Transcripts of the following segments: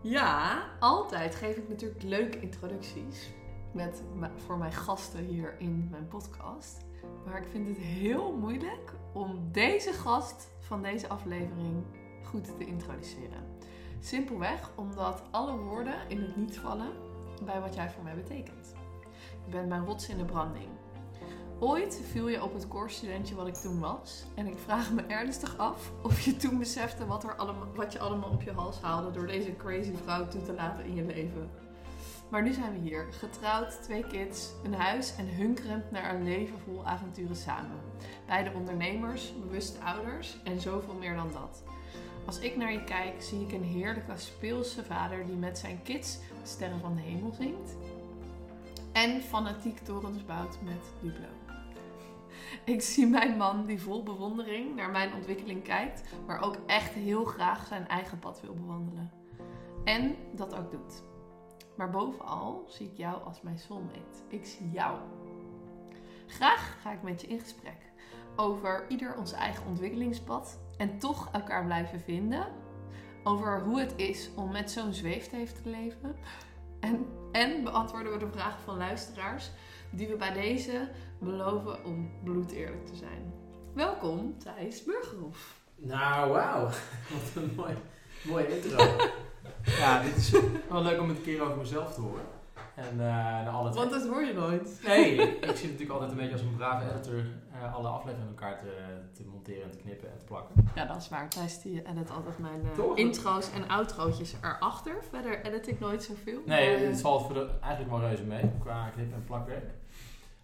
Ja, altijd geef ik natuurlijk leuke introducties met, voor mijn gasten hier in mijn podcast. Maar ik vind het heel moeilijk om deze gast van deze aflevering goed te introduceren. Simpelweg omdat alle woorden in het niet vallen bij wat jij voor mij betekent. Je bent mijn rots in de branding. Ooit viel je op het koorstudentje wat ik toen was. En ik vraag me ernstig af of je toen besefte wat, er allemaal, wat je allemaal op je hals haalde door deze crazy vrouw toe te laten in je leven. Maar nu zijn we hier, getrouwd, twee kids, een huis en hunkerend naar een leven vol avonturen samen. Beide ondernemers, bewuste ouders en zoveel meer dan dat. Als ik naar je kijk, zie ik een heerlijke speelse vader die met zijn kids sterren van de hemel zingt. En fanatiek torens bouwt met Duplo. Ik zie mijn man die vol bewondering naar mijn ontwikkeling kijkt, maar ook echt heel graag zijn eigen pad wil bewandelen. En dat ook doet. Maar bovenal zie ik jou als mijn soulmate. Ik zie jou. Graag ga ik met je in gesprek over ieder ons eigen ontwikkelingspad en toch elkaar blijven vinden. Over hoe het is om met zo'n zweefteef te leven. En, en beantwoorden we de vragen van luisteraars die we bij deze beloven om bloedeerlijk te zijn. Welkom Thijs Burgerhof. Nou, wauw. Wat een mooi, mooie intro. ja, dit is wel leuk om het een keer over mezelf te horen. En, uh, alle Want dat hoor je nooit. Nee, ik zit natuurlijk altijd een beetje als een brave editor uh, alle afleveringen met elkaar te, te, monteren en te knippen en te plakken. Ja, dat is waar. Thijs die edit altijd mijn uh, intro's en outrootjes erachter. Verder edit ik nooit zoveel. Nee, het valt voor de, eigenlijk wel reuze mee qua knip- en plakwerk.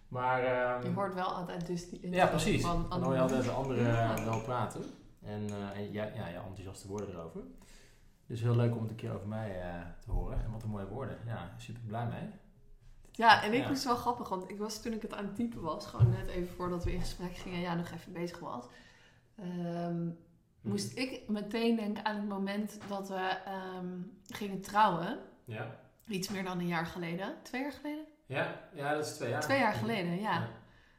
Maar, um, je hoort wel altijd dus die Ja, precies. Van Dan hoor je altijd de anderen wel praten. En, en ja, ja, ja, enthousiaste woorden erover. Dus heel leuk om het een keer over mij uh, te horen. En wat een mooie woorden. Ja, super blij mee. Ja, en ik ja. moest wel grappig, want ik was toen ik het aan het typen was, gewoon net even voordat we in gesprek gingen, ja, nog even bezig was, um, moest ik meteen denken aan het moment dat we um, gingen trouwen. Ja. Iets meer dan een jaar geleden. Twee jaar geleden? Ja, ja dat is twee jaar. Twee jaar geleden, ja. ja.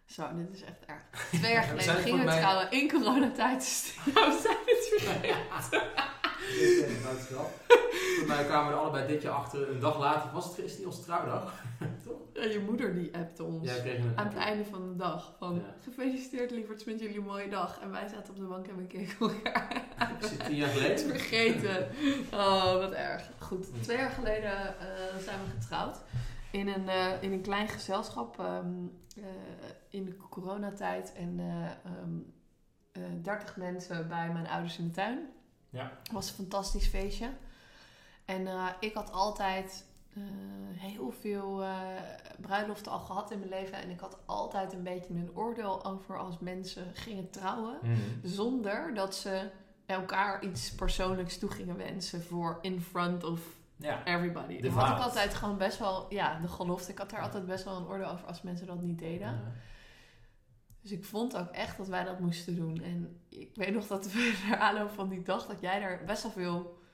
Zo, dit is echt erg. Twee jaar geleden gingen we mij... trouwen in coronatijd. Nou, we zijn het vergeten. Dit is een grap. Voor mij kwamen we er allebei dit jaar achter. Een dag later was het is niet onze trouwdag. Toch? Ja, je moeder die appte ons aan het einde van de dag. Van ja. gefeliciteerd lieverds met jullie mooie dag. En wij zaten op de bank en we keken elkaar Ik zit tien jaar geleden. vergeten. Oh, wat erg. Goed, twee jaar geleden uh, zijn we getrouwd. In een, uh, in een klein gezelschap um, uh, in de coronatijd. En um, 30 mensen bij mijn ouders in de tuin. Ja. Het was een fantastisch feestje. En ik had altijd heel veel bruiloften al gehad in mijn leven. En ik had altijd een beetje een oordeel over als mensen gingen trouwen. Mm. Zonder dat ze elkaar iets persoonlijks toe gingen wensen voor in front of ja. everybody. De Dan had ik altijd gewoon best wel, ja, de gelofte. Ik had daar altijd best wel een oordeel over als mensen dat niet deden. Ja. Dus ik vond ook echt dat wij dat moesten doen. En ik weet nog dat we aanloop van die dag, dat jij daar best wel veel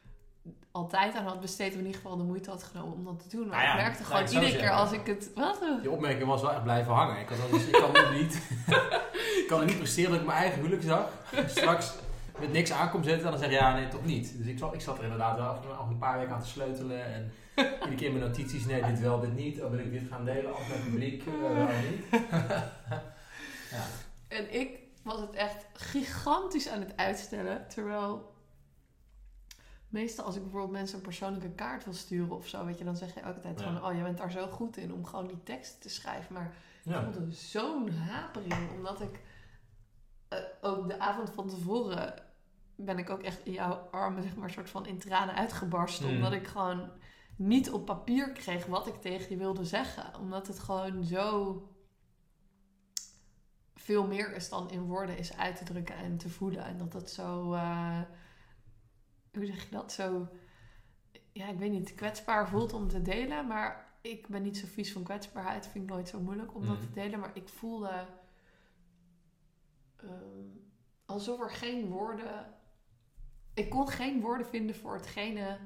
altijd aan had besteed, of in ieder geval de moeite had genomen om dat te doen. Maar Nou ja, ik merkte gewoon iedere keer als ik het... Wat? Die opmerking was wel echt blijven hangen. Ik kan, dat dus, ik kan het niet. ik kan het niet presteren dat ik mijn eigen huwelijk zag. Straks met niks aankom zetten en dan zeg je ja, nee, toch niet. Dus ik zat, ik zat er inderdaad wel af- al een paar weken aan te sleutelen. En iedere keer mijn notities, nee, dit wel, dit niet. Of wil ik dit gaan delen, of met het publiek, eh, wel niet. ja. En ik was het echt gigantisch aan het uitstellen. Terwijl meestal als ik bijvoorbeeld mensen een persoonlijke kaart wil sturen of zo, weet je, dan zeg je ook altijd Ja. van, oh, je bent daar zo goed in om gewoon die tekst te schrijven. Maar ik Ja. voelde zo'n hapering, omdat ik eh, ook de avond van tevoren ben ik ook echt in jouw armen, zeg maar, soort van in tranen uitgebarsten. Mm. Omdat ik gewoon niet op papier kreeg wat ik tegen je wilde zeggen. Omdat het gewoon zo veel meer is dan in woorden is uit te drukken en te voelen. En dat dat zo, eh, hoe zeg je dat, zo, ja, ik weet niet, kwetsbaar voelt om te delen. Maar ik ben niet zo vies van kwetsbaarheid, vind ik nooit zo moeilijk om dat Mhm. te delen. Maar ik voelde ehm, alsof er geen woorden, ik kon geen woorden vinden voor hetgene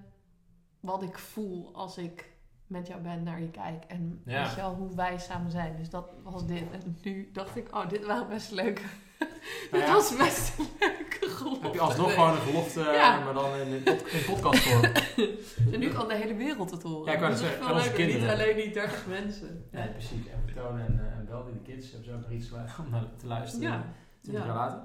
wat ik voel als ik met jou ben, naar je kijk. En Ja. weet je wel, hoe wij samen zijn. Dus dat was dit. En nu dacht ik, oh, dit waren best leuk. Nou dit ja. was best een leuke gelofte. Heb je alsnog gewoon een gelofte, Ja. maar dan in, pod- in podcastvorm. En nu kan de hele wereld het horen. Ja, ik wou zeggen, en onze Niet alleen die 30 mensen. Ja, precies. En Toon en, eh, en Bel, die de kids, hebben ze ook iets om naar te luisteren. Ja. 20 Ja. jaar later.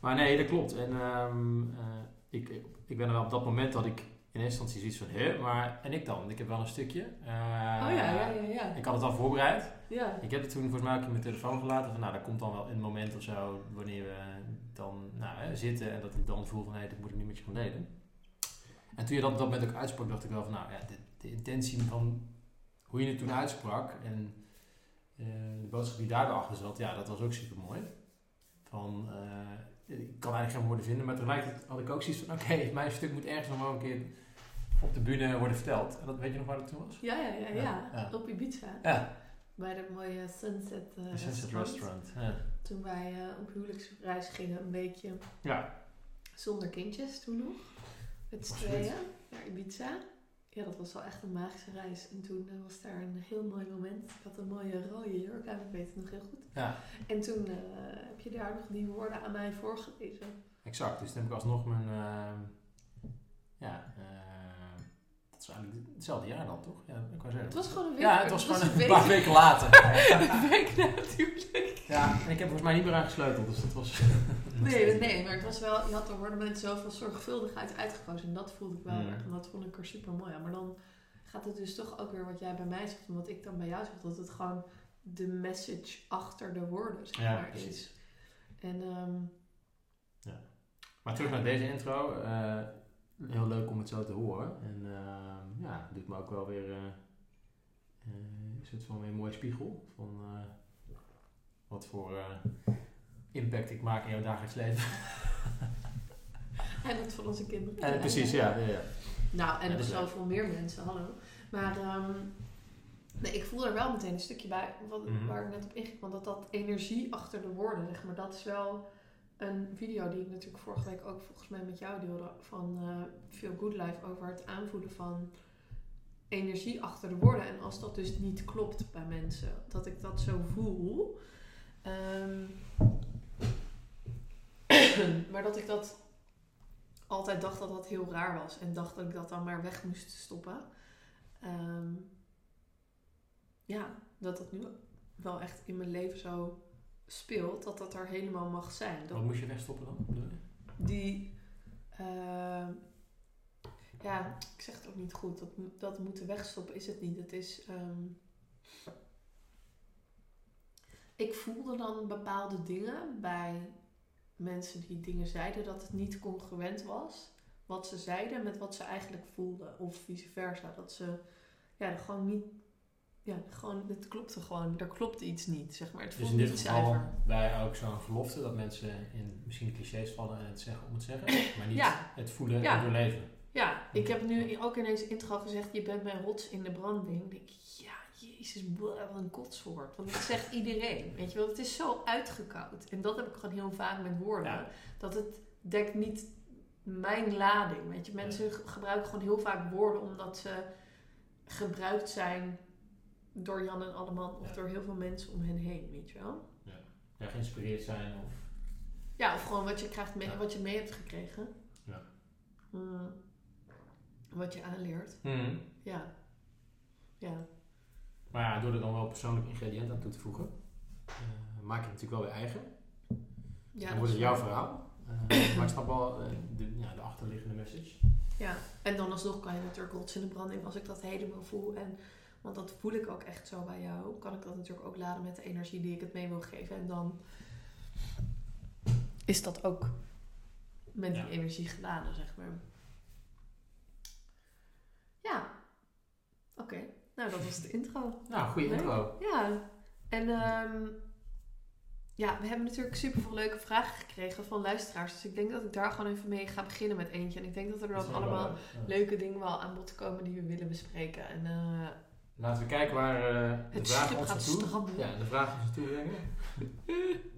Maar nee, dat klopt. En ehm, eh, ik, ik ben er wel op dat moment dat ik in eerste instantie zoiets van, hè, maar en ik dan? Ik heb wel een stukje. Eh, Oh ja, ja, ja. ja. Ik had het al voorbereid. ja. Ik heb het toen volgens mij ook in mijn telefoon gelaten. Van, nou, dat komt dan wel een moment of zo, wanneer we dan nou, zitten en dat ik dan voel van, hé, dit moet ik nu met je gaan delen. En toen je dat op dat moment ook uitsprak, dacht ik wel van, nou ja, de, de intentie van hoe je het toen uitsprak en eh, de boodschap die daarbij achter zat, ja, dat was ook super mooi. Van, eh, ik kan eigenlijk geen woorden vinden, maar tegelijkertijd had ik ook zoiets van, oké, mijn stuk moet ergens nog wel een keer op de bühne worden verteld. En dat weet je nog waar dat toen was? Ja, ja, ja, ja. Op Ibiza. Ja, Bij de mooie Sunset, eh, Sunset restaurant. Restaurant. Toen wij eh, op huwelijksreis gingen, een weekje ja. zonder kindjes toen nog. Met z'n tweeën naar Ibiza. Ja, dat was wel echt een magische reis. En toen eh, was daar een heel mooi moment. Ik had een mooie rode jurk aan, ik weet het nog heel goed. ja. En toen eh, heb je daar nog die woorden aan mij voorgelezen. Exact, dus toen heb ik alsnog mijn. ehm, ja, is eigenlijk hetzelfde jaar dan toch? Ja, ik wou zeggen. Het was gewoon een week. ja, het was gewoon een een week. paar weken later. Een week natuurlijk. ja, en ik heb volgens mij niet meer aan gesleuteld, dus dat was. Nee, nee, maar het was wel, je had er met zoveel zorgvuldigheid uitgekozen. En dat voelde ik wel erg. En dat vond ik er super mooi aan. Maar dan gaat het dus toch ook weer wat jij bij mij zegt. En wat ik dan bij jou zeg. Dat het gewoon de message achter de woorden zeg Ja, maar, precies. is. En ehm, Maar terug naar deze intro. eh, heel leuk om het zo te horen. En ehm, ja, het doet me ook wel weer. eh eh, een soort van weer een mooie spiegel. Van eh, wat voor eh, impact ik maak in jouw dagelijks leven. en dat van onze kinderen. Eh, precies, ja. ja, ja. Nou, en Ja, zoveel meer mensen, hallo. Maar ehm, nee, ik voel er wel meteen een stukje bij wat, Mhm. waar ik net op inging. Want dat dat energie achter de woorden, zeg maar, dat is wel een video die ik natuurlijk vorige week ook volgens mij met jou deelde. Van eh Feel Good Life over het aanvoelen van energie achter de woorden. En als dat dus niet klopt bij mensen, dat ik dat zo voel. Ehm, maar dat ik dat altijd dacht dat dat heel raar was. En dacht dat ik dat dan maar weg moest stoppen. Ehm, ja, dat dat nu wel echt in mijn leven zo speelt. Dat dat er helemaal mag zijn. Dat Wat moest je wegstoppen dan? die... ehm, ja, ik zeg het ook niet goed. Dat, dat moeten wegstoppen is het niet. Het is... ehm, ik voelde dan bepaalde dingen bij mensen die dingen zeiden dat het niet congruent was. Wat ze zeiden met wat ze eigenlijk voelden. Of vice versa. Dat ze ja, gewoon niet... Ja, gewoon, het klopte gewoon. Er klopte iets niet, zeg maar. Het Dus in dit niet geval zuiver. bij ook zo'n gelofte dat mensen in misschien clichés vallen en het zeggen om het zeggen, maar niet Ja. het voelen Ja. en doorleven. Ja, ik heb nu ook in deze intro gezegd, je bent mijn rots in de branding. Dan denk ik, ja, jezus, wat een kotswoord. Want dat zegt iedereen, weet je wel. Het is zo uitgekoud. En dat heb ik gewoon heel vaak met woorden. Ja. Dat het dekt niet mijn lading, weet je. Mensen ge- gebruiken gewoon heel vaak woorden omdat ze gebruikt zijn door Jan en Alleman. Of Ja. door heel veel mensen om hen heen, weet je wel. Ja, geïnspireerd zijn of Ja, of gewoon wat je, krijgt mee, Ja. wat je mee hebt gekregen. Ja. Mm. wat je aanleert. Ja. Ja. Maar ja, door er dan wel persoonlijk ingrediënt aan toe te voegen, eh, maak je het natuurlijk wel weer eigen. ja dan dat wordt het jouw verhaal. Eh, maar ik snap wel eh, de, ja, de achterliggende message. Ja, en dan alsnog kan je natuurlijk rots in de branding als ik dat helemaal voel. En, want dat voel ik ook echt zo bij jou. Kan ik dat natuurlijk ook laden met de energie die ik het mee wil geven. En dan is dat ook met Ja. die energie geladen, zeg maar. Ja. Oké. Nou, dat was de intro. Nou, goede Leuk. intro. Ja. En ehm, ja, we hebben natuurlijk super veel leuke vragen gekregen van luisteraars. Dus ik denk dat ik daar gewoon even mee ga beginnen met eentje. En ik denk dat er dan wel allemaal. Ja. leuke dingen wel aan bod komen die we willen bespreken. En eh, Laten we kijken waar eh, de schip ons naartoe. stranden. Ja, de vragen ons naartoe brengen.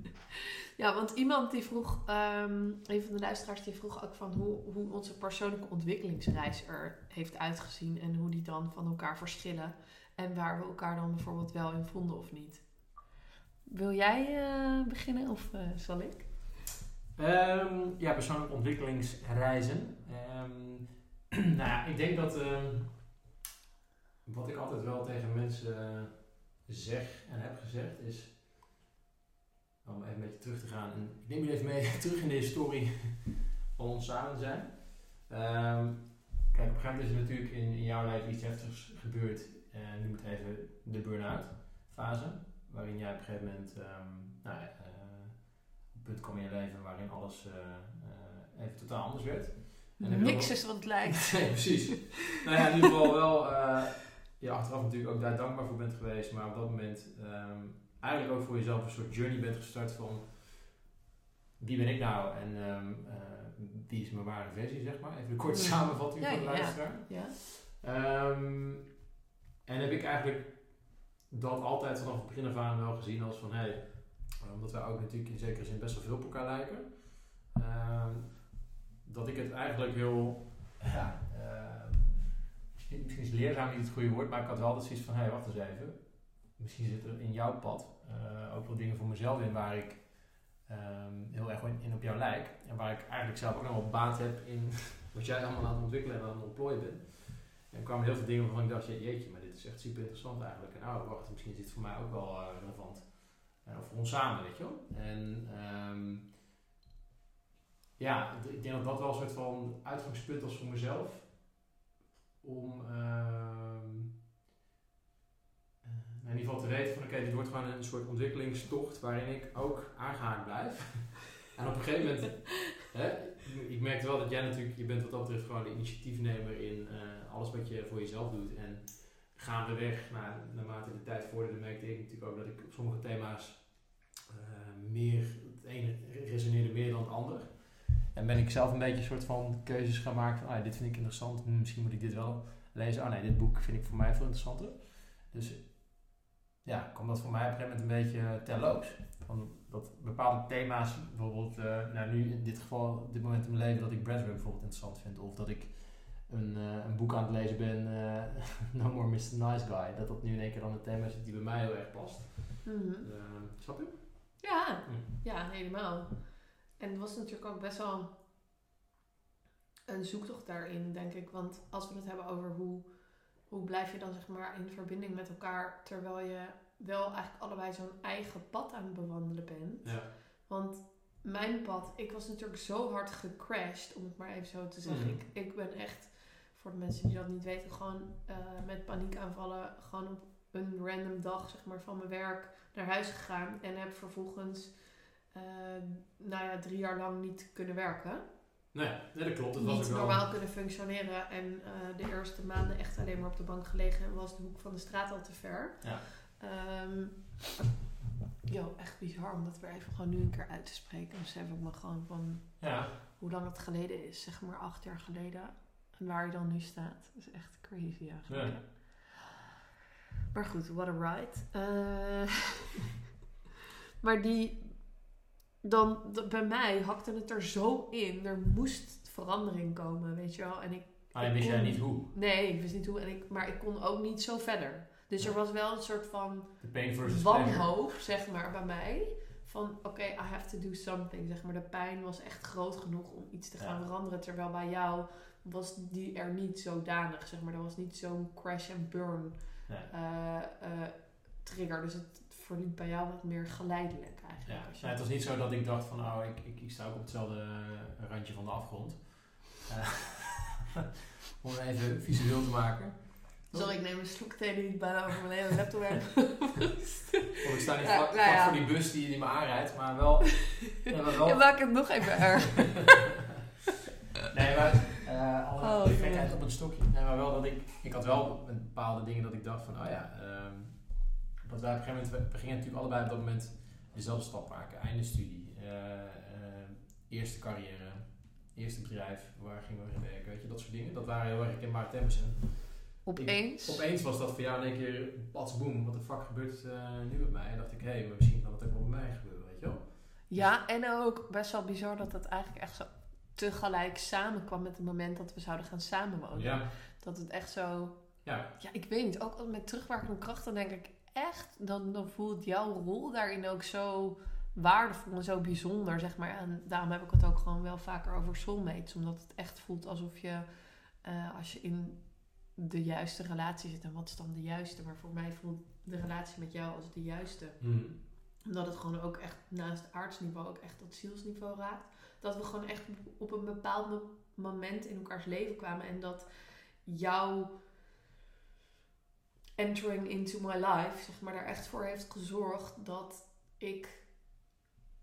Ja, want iemand die vroeg, ehm, een van de luisteraars die vroeg ook van hoe, hoe onze persoonlijke ontwikkelingsreis er heeft uitgezien. En hoe die dan van elkaar verschillen. En waar we elkaar dan bijvoorbeeld wel in vonden of niet. Wil jij eh, beginnen of eh, zal ik? Ehm, ja, persoonlijke ontwikkelingsreizen. Ehm, nou ja, ik denk dat wat ik altijd wel tegen mensen eh, zeg en heb gezegd is, om even een beetje terug te gaan, en ik neem jullie even mee terug in de historie van ons samen zijn. Ehm, kijk, op een gegeven moment is er natuurlijk in, in jouw leven iets heftigs gebeurd. En nu moet even de burn-out fase, waarin jij op een gegeven moment ehm, nou, ja, eh, op punt kwam in je leven waarin alles eh, eh, even totaal anders werd. En Niks is wat het lijkt. Nee, precies. nou ja, in ieder geval wel eh je achteraf natuurlijk ook daar dankbaar voor bent geweest, maar op dat moment ehm, eigenlijk ook voor jezelf een soort journey bent gestart van wie ben ik nou en eh, wie is mijn ware versie, zeg maar. Even een korte Ja. samenvatting Ja, voor de ja, ja. luisteraar. Ja. Ehm, en heb ik eigenlijk dat altijd vanaf het begin af aan wel gezien als van, hé, hey, omdat wij ook natuurlijk in zekere zin best wel veel op elkaar lijken, dat ik het eigenlijk heel, ja, eh, misschien is leerzaam niet het goede woord, maar ik had wel altijd zoiets van, hé, hey, wacht eens even, misschien zit er in jouw pad eh, ook wel dingen voor mezelf in waar ik ehm, heel erg in, op jou lijk en waar ik eigenlijk zelf ook nog wel baat heb in wat jij allemaal aan het ontwikkelen en aan het ontplooien bent. En er kwamen heel veel dingen waarvan ik dacht, je- jeetje, maar dit is echt super interessant eigenlijk. En nou, wacht, misschien is dit voor mij ook wel eh, relevant. En of voor ons samen, weet je wel. En ehm, ja, ik denk dat dat wel een soort van uitgangspunt was voor mezelf. Om ehm, eh, in ieder geval te weten van, oké, dit wordt gewoon een soort ontwikkelingstocht waarin ik ook aangehaakt blijf. en op een gegeven moment Hè? Ik merkte wel dat jij natuurlijk, je bent wat dat betreft gewoon de initiatiefnemer in eh, alles wat je voor jezelf doet. En gaandeweg, nou, naarmate de tijd vorderde, merkte ik natuurlijk ook dat ik op sommige thema's eh, meer, het ene resoneerde meer dan het ander. En ben ik zelf een beetje een soort van keuzes gaan maken van, ah, ja, dit vind ik interessant, hm, misschien moet ik dit wel lezen. Oh nee, dit boek vind ik voor mij veel interessanter. Dus ja, kwam dat voor mij op een gegeven moment een beetje terloops. Van dat bepaalde thema's, bijvoorbeeld, eh, nou nu in dit geval, op dit moment in mijn leven, dat ik breathwork bijvoorbeeld interessant vind. Of dat ik een, eh, een boek aan het lezen ben, eh, No More Mr. Nice Guy. Dat dat nu in één keer dan een thema is die bij mij heel erg past. Mhm. Eh, snap je? Ja, ja, helemaal. En het was natuurlijk ook best wel een zoektocht daarin, denk ik. Want als we het hebben over hoe, hoe blijf je dan zeg maar in verbinding met elkaar, terwijl je wel eigenlijk allebei zo'n eigen pad aan het bewandelen bent. Ja. Want mijn pad, ik was natuurlijk zo hard gecrashed, om het maar even zo te zeggen. Mhm. Ik, ik ben echt, voor de mensen die dat niet weten, gewoon eh, met paniekaanvallen gewoon op een random dag zeg maar, van mijn werk naar huis gegaan. En heb vervolgens, eh, nou ja, drie jaar lang niet kunnen werken. Nee, nee, dat klopt. Dat was niet ook wel. normaal kunnen functioneren. En eh, de eerste maanden echt alleen maar op de bank gelegen. En was de hoek van de straat al te ver. Ja. Ehm, yo, echt bizar om dat weer even gewoon nu een keer uit te spreken. Dan besef ik me gewoon van Ja, hoe lang het geleden is. Zeg maar acht jaar geleden. En waar je dan nu staat. Dat is echt crazy eigenlijk. Ja. Maar goed, what a ride. Eh, maar die... Dan, bij mij hakte het er zo in. Er moest verandering komen, weet je wel. En ik alleen wist jij niet hoe. Nee, ik wist niet hoe. En ik, maar ik kon ook niet zo verder. Dus er was wel een soort van wanhoop, zeg maar, bij mij. Van, oké, I have to do something, zeg maar. De pijn was echt groot genoeg om iets te gaan Ja. veranderen. Terwijl bij jou was die er niet zodanig, zeg maar. Er was niet zo'n crash and burn Nee. eh, eh, trigger. Dus het verliep bij jou wat meer geleidelijk eigenlijk. Ja, het was niet zo dat ik dacht van, oh, ik, ik, ik sta ook op hetzelfde eh, randje van de afgrond. Eh, om het even visueel te maken. Sorry, ik neem een slok thee die ik bijna over mijn hele laptop heb. Of ik sta niet Ja, vlak, nou ja. voor die bus die, die me aanrijdt, maar wel... ja, maar wel Je maakt het nog even erg. nee, maar eh alle Oh, gekheid op een stokje. Nee, maar wel dat ik... Ik had wel een bepaalde dingen dat ik dacht van, oh ja... ehm wij op een gegeven moment... We, gingen natuurlijk allebei op dat moment dezelfde stap maken. Einde studie. eh, eh, eerste carrière. Eerste bedrijf. Waar gingen we werken? Weet je, dat soort dingen. Dat waren heel erg herkenbare thema's. En Opeens. Opeens was dat voor jou in één keer pats boem, wat de fuck gebeurt eh, nu met mij? En dacht ik, hé, hey, maar misschien kan dat ook wel bij mij gebeuren, weet je wel? Ja, en ook best wel bizar dat dat eigenlijk echt zo tegelijk samenkwam met het moment dat we zouden gaan samenwonen. Ja, Dat het echt zo... ja, Ja, ik weet niet. Ook met terugwerkende kracht, dan denk ik echt... Dan, dan voelt jouw rol daarin ook zo waardevol en zo bijzonder, zeg maar. En daarom heb ik het ook gewoon wel vaker over soulmates. Omdat het echt voelt alsof je, eh, als je in de juiste relatie zit. En wat is dan de juiste? Maar voor mij voelt de relatie met jou als de juiste. Hmm. Omdat het gewoon ook echt naast aardsniveau ook echt dat zielsniveau raakt. Dat we gewoon echt op een bepaald mo- moment in elkaars leven kwamen. En dat jouw entering into my life, zeg maar, daar echt voor heeft gezorgd dat ik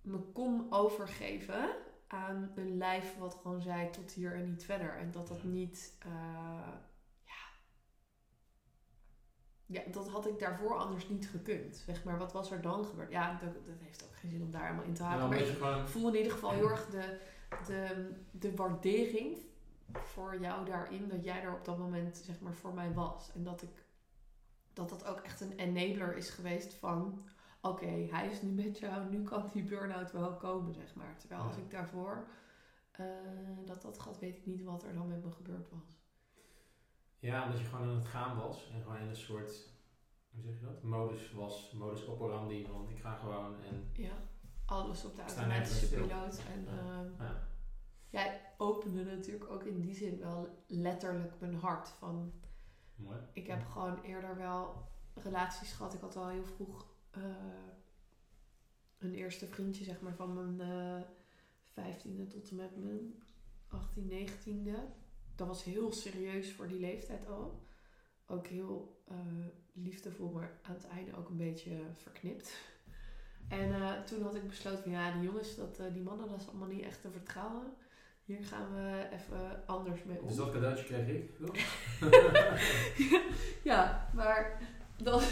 me kon overgeven aan een lijf wat gewoon zei tot hier en niet verder. En dat dat niet, eh, ja, ja, dat had ik daarvoor anders niet gekund. Zeg maar, wat was er dan gebeurd? Ja, dat, dat heeft ook geen zin om daar helemaal in te En haken. maar ik gewoon... voel in ieder geval heel erg de, de, de waardering voor jou daarin. Dat jij er op dat moment, zeg maar, voor mij was. En dat ik, dat dat ook echt een enabler is geweest van... Oké, hij is nu met jou, nu kan die burn-out wel komen, zeg maar. Terwijl als ik daarvoor eh, dat dat gehad, weet ik niet wat er dan met me gebeurd was. Ja, omdat je gewoon aan het gaan was en gewoon in een soort, hoe zeg je dat, modus was, modus operandi van ik ga gewoon en Ja, alles op de automatische piloot. En Ja. ehm, ja. jij opende natuurlijk ook in die zin wel letterlijk mijn hart. Van, mooi. ik heb gewoon eerder wel relaties gehad. Ik had al heel vroeg eh, een eerste vriendje, zeg maar, van mijn eh vijftiende tot en met mijn 18, 19e. Dat was heel serieus voor die leeftijd al. Ook heel eh, liefdevol, maar aan het einde ook een beetje verknipt. En toen had ik besloten van ja, die jongens, dat, die mannen, dat is allemaal niet echt te vertrouwen. Hier gaan we even anders mee om. Dus dat cadeautje kreeg ik. toch? ja, maar dat,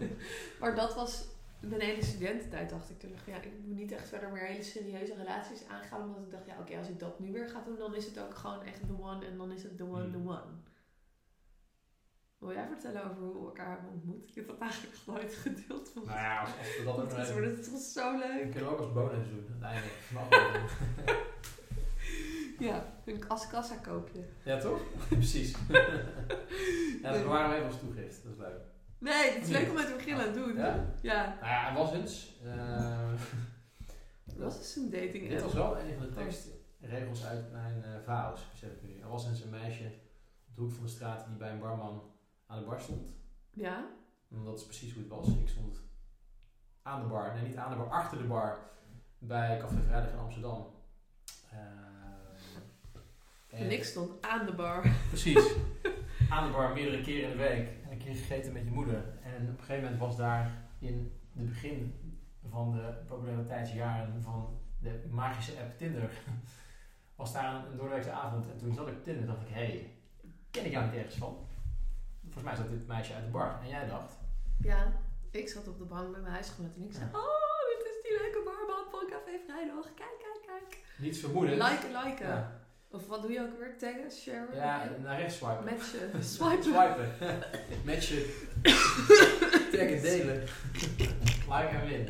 maar dat was mijn hele studententijd, dacht ik toen. ik, Ja, ik moet niet echt verder meer hele serieuze relaties aangaan. Omdat ik dacht, ja, oké, als ik dat nu weer ga doen, dan is het ook gewoon echt the one. En dan is het the one, the Hmm. one. Wil jij vertellen over hoe we elkaar hebben ontmoet? Ik heb dat eigenlijk nooit gedeeld. Nou ja, als, we dat ook dat is, even- maar dat was zo leuk. kunnen we ook als bonus doen, aan het einde van de aflevering. Ja, een kassa koopje. Ja, toch? Precies. ja, dat waren we even als toegift, dat is leuk. Nee, het is leuk om met te beginnen te doen. Ja? Ja. Nou ja, er was eens, eh, Dat was dus een dating dit was wel een van de tekstregels uit mijn uh, VAO's, besef ik nu. Er was eens een meisje op de hoek van de straat die bij een barman aan de bar stond. Ja? En dat is precies hoe het was. Ik stond aan de bar, nee niet aan de bar, achter de bar bij Café Vrijdag in Amsterdam. Eh, En ik stond aan de bar. Precies. Aan de bar meerdere keren in de week. En een keer gegeten met je moeder. En op een gegeven moment was daar in het begin van de populariteitsjaren van de magische app Tinder. Was daar een, een doordeweekse avond. En toen zat ik op Tinder en dacht ik, hé, hey, ken ik jou niet ergens van? Volgens mij zat dit meisje uit de bar. En jij dacht, Ja, ik zat op de bank met mijn huisgenoot en ik zei: Ja. Oh, dit is die leuke barman van Café Vrijdag. Kijk, kijk, kijk. niets vermoedend. Liken, liken. Ja, Of wat doe je ook weer? Taggen, sharen? ja naar rechts swipen. Matchen. Swipen. Swipen. Matchen. Taggen, delen. like en win.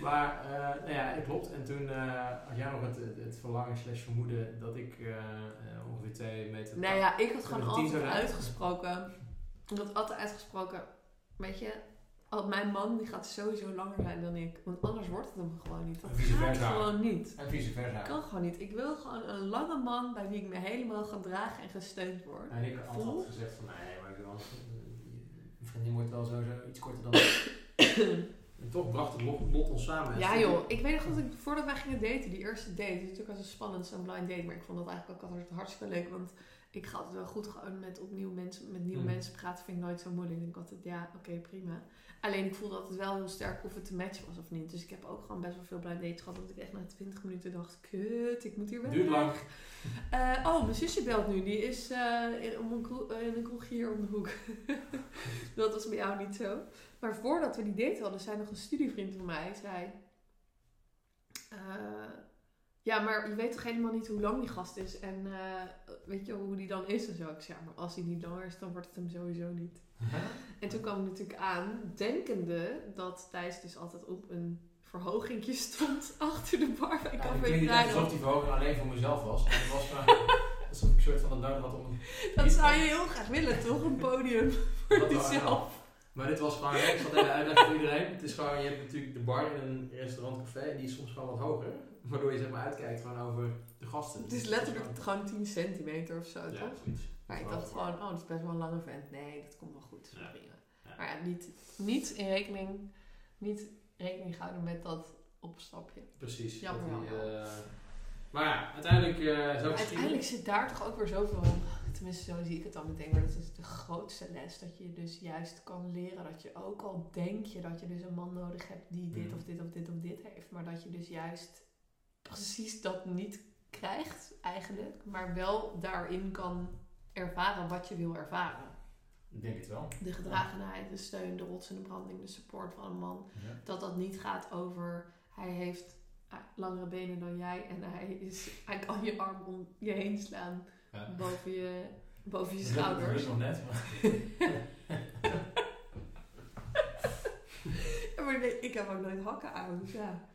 Maar, eh, nou ja, dat klopt. En toen eh, had jij nog het, het, verlangen slash vermoeden dat ik eh, eh, ongeveer twee meter... Nou ja, ik had gewoon altijd uitgesproken. Ik had altijd uitgesproken. Weet je, al- mijn man die gaat sowieso langer zijn dan ik. Want anders wordt het hem gewoon niet. Dat En vice gaat versa. gewoon niet. En vice versa. Ik kan gewoon niet. Ik wil gewoon een lange man bij wie ik me helemaal gedragen en gesteund word. En ik Vol? altijd gezegd van, nee, maar ik wil... Je vriendin wordt wel sowieso iets korter dan... en toch bracht het lot, lot ons samen. En Ja joh, ik weet nog dat ik voordat wij gingen daten, die eerste date, het is natuurlijk wel zo spannend, zo'n blind date, maar ik vond dat eigenlijk ook altijd hartstikke leuk, want ik ga altijd wel goed gewoon met opnieuw mensen, met nieuwe Mm. mensen praten, vind ik nooit zo moeilijk. Ik denk altijd, ja, oké, prima. Alleen ik voelde altijd wel heel sterk of het te matchen was of niet. Dus ik heb ook gewoon best wel veel blind dates gehad, dat ik echt na 20 minuten dacht, kut, ik moet hier weg. Duurt lang. Eh, oh, mijn zusje belt nu. Die is eh, in, om een kroeg, eh, in een kroeg hier om de hoek. dat was bij jou niet zo. Maar voordat we die date hadden, zei nog een studievriend van mij. Zei, ja, maar je weet toch helemaal niet hoe lang die gast is. En eh, weet je hoe die dan is en zo. Ik zei, ja, maar als hij niet langer is, dan wordt het hem sowieso niet. En toen kwam ik natuurlijk aan, denkende dat Thijs dus altijd op een verhogingje stond achter de bar bij Ja, Café ik klinkt niet alsof die verhoging alleen voor mezelf was. Het was gewoon... Alsof ik een soort van een duim had om... Dat zou je heel graag willen, toch? Een podium voor Dat jezelf. Maar dit was gewoon, ik zal even uitleggen voor iedereen. Het is gewoon, je hebt natuurlijk de bar in een restaurant café en die is soms gewoon wat hoger. Waardoor je zeg maar uitkijkt gewoon over de gasten. Het is letterlijk gewoon 10 centimeter of zo, Ja, toch? zoiets. Maar ik dacht gewoon, oh, dat is best wel een lange vent. Nee, dat komt wel goed. Ja. Prima. Maar ja, niet, niet in rekening, niet rekening houden met dat opstapje. Precies. Jammer, dat die, jammer. eh, maar ja, uiteindelijk eh zo Uiteindelijk zit daar toch ook weer zoveel, tenminste zo zie ik het dan meteen, maar dat is de grootste les. Dat je dus juist kan leren dat je ook al denk je dat je dus een man nodig hebt die dit Mhm. of dit of dit of dit heeft. Maar dat je dus juist precies dat niet krijgt eigenlijk, maar wel daarin kan ervaren wat je wil ervaren. Ik denk het wel. De gedragenheid, de steun, de rots en de branding, de support van een man. Ja. Dat dat niet gaat over hij heeft ah, langere benen dan jij en hij, is, hij kan je arm om je heen slaan Ja. boven je, boven je Dat is schouders. nog net, maar Ja, maar nee, ik heb ook nooit hakken aan. Dus ja,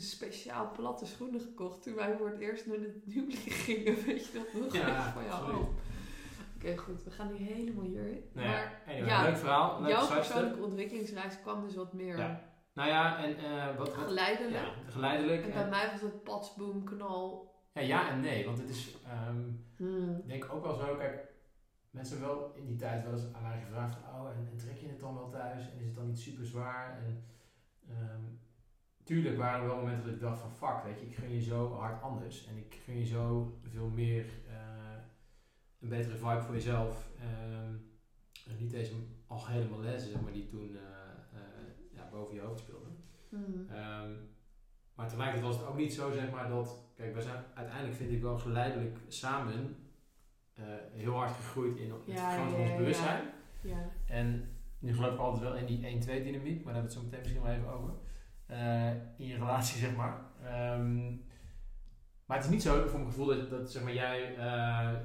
speciaal platte schoenen gekocht toen wij voor het eerst naar het huwelijk gingen. Weet je dat nog? Ja, van jou. Oh. Oké, goed. We gaan niet helemaal hierin. nou maar ja, anyway, ja, leuk verhaal. Leuk jouw persoonlijke ontwikkelingsreis kwam dus wat meer Ja. Nou ja, en eh, wat, wat geleidelijk. ja, geleidelijk. En bij En, mij was het patsboom, knal. ja, ja en nee, want het is, Hmm. ik denk ook wel zo, kijk, mensen wel in die tijd wel eens aan mij gevraagd van, oh, en, en trek je het dan wel thuis? En is het dan niet super zwaar? En ehm, tuurlijk waren er wel momenten dat ik dacht van, fuck, weet je, ik gun je zo hard anders. En ik gun je zo veel meer eh, een betere vibe voor jezelf. Ehm, en niet deze al helemaal lezen, maar die toen eh, eh, ja, boven je hoofd speelden. Hmm. Ehm, maar tegelijkertijd was het ook niet zo, zeg maar, dat... Kijk, wij zijn uiteindelijk, vind ik wel, geleidelijk samen heel hard gegroeid in het Ja, van ja, ons bewustzijn. Ja. En nu geloof ik altijd wel in die 1-2 dynamiek, maar daar hebben we het zo meteen misschien wel even over. Eh, in je relatie, zeg maar. Ehm, maar het is niet zo, voor mijn gevoel, dat, dat zeg maar, jij eh,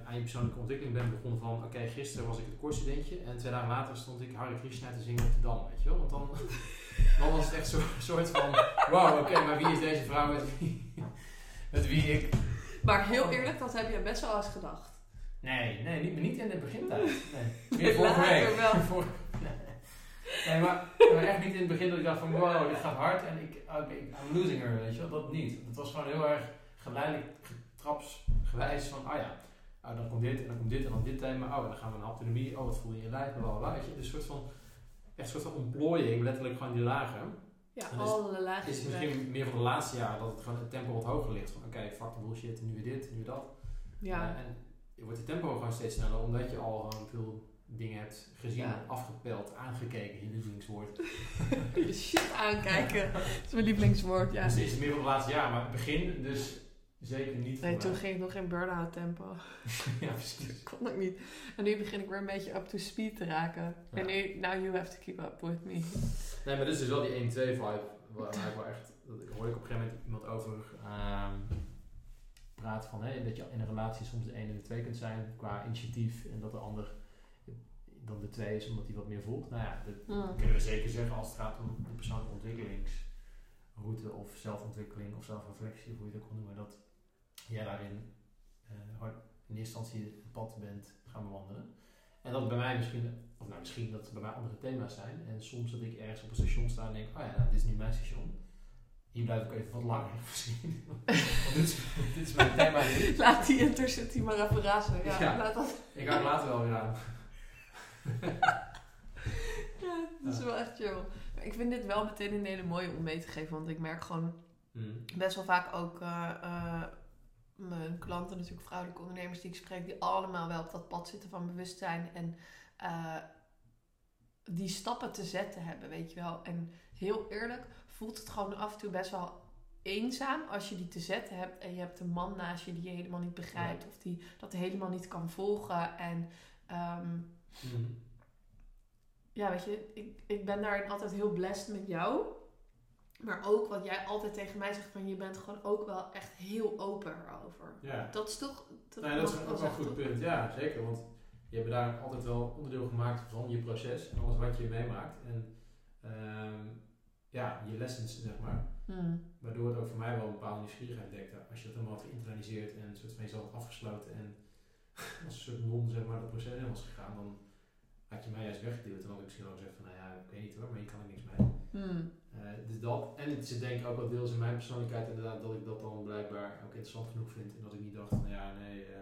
aan je persoonlijke ontwikkeling bent begonnen van... Oké, gisteren was ik het kortstudentje en twee dagen later stond ik Hare Krishna te zingen op de Dam, weet je wel. Want dan, dan was het echt zo'n soort van... Wow, oké, maar wie is deze vrouw met wie, met wie ik... Maar heel eerlijk, dat heb je best wel eens gedacht. Nee, nee, niet, niet in de begintijd. Nee, Nee, meer vorige later week. wel. Vorige- nee. Nee, maar, maar echt niet in het begin dat ik dacht van wow, dit gaat hard en ik, oké, I'm losing her, weet je wel. Dat niet. Het was gewoon heel erg geleidelijk, trapsgewijs van, ah ja, oh, dan komt dit en dan komt dit en dan dit thema. Oh, dan gaan we naar autonomie. Oh, wat voel je in je lijf, bla bla bla. Weet je, dus een soort van, echt een soort van ontplooiing, letterlijk gewoon die lagen. Ja, En alle Het laagjes is weg. misschien meer van de laatste jaren dat het gewoon het tempo wat hoger ligt. Van oké, fuck de bullshit, nu weer dit, nu weer dat. Ja. Eh, en je wordt het tempo gewoon steeds sneller, omdat je al gewoon veel dingen hebt gezien, Ja. afgepeld, aangekeken, je lievelingswoord. Je shit aankijken. Dat is mijn lievelingswoord, ja. Dus het is meer van de laatste jaar, maar het begin dus zeker niet Nee, toen mij. ging ik nog in burn-out tempo. ja, precies. Dat kon ook niet. En nu begin ik weer een beetje up to speed te raken. Ja. En nu, now you have to keep up with me. Nee, maar dit is dus wel die 1-2 vibe, waar ik wel echt, dat ik hoor ik op een gegeven moment iemand over ehm praten van hè, dat je in een relatie soms de 1 en de 2 kunt zijn qua initiatief en dat de ander dan de 2 is omdat hij wat meer voelt. Nou ja, dat kunnen we zeker zeggen als het gaat om de persoonlijke ontwikkelingsroute of zelfontwikkeling of zelfreflectie, of hoe je het ook noemen, dat jij daarin eh, in eerste instantie het pad bent gaan bewandelen. En dat bij mij misschien, of nou misschien dat het bij mij andere thema's zijn. En soms dat ik ergens op een station sta en denk, oh ja, nou, dit is nu mijn station. Hier blijf ik even wat langer misschien. Want dit, is, dit is mijn thema. Laat die intercity maar even razen. Ja, Ja. laat dat. Ik ga het later wel weer aan. Ja, dat is wel echt chill. Maar ik vind dit wel meteen een hele mooie om mee te geven. Want ik merk gewoon Mm. best wel vaak ook eh, eh, mijn klanten, natuurlijk vrouwelijke ondernemers die ik spreek, die allemaal wel op dat pad zitten van bewustzijn en eh, die stappen te zetten hebben, weet je wel. En heel eerlijk voelt het gewoon af en toe best wel eenzaam als je die te zetten hebt en je hebt een man naast je die je helemaal niet begrijpt of die dat helemaal niet kan volgen. En ehm, Mm. ja, weet je, ik, ik ben daarin altijd heel blessed met jou. Maar ook wat jij altijd tegen mij zegt, van je bent gewoon ook wel echt heel open erover. Ja. Dat is toch... Dat, Nee, dat is ook wel een goed toch? punt. Ja, zeker. Want je hebt daar altijd wel onderdeel gemaakt van je proces en alles wat je meemaakt. En ehm, ja, je lessons, zeg maar. Hmm. Waardoor het ook voor mij wel een bepaalde nieuwsgierigheid dekte. Als je dat helemaal had geïnternaliseerd en een soort van jezelf afgesloten en als een soort non zeg maar dat proces in was gegaan, dan had je mij juist weggeduwd. Dan had ik misschien wel gezegd van, nou ja, ik weet niet hoor, maar hier kan ik niks mee. Hmm. Eh, dus dat, en het zit denk ik ook wel deels in mijn persoonlijkheid inderdaad, dat ik dat dan blijkbaar ook interessant genoeg vind. En dat ik niet dacht van, ja nee, eh,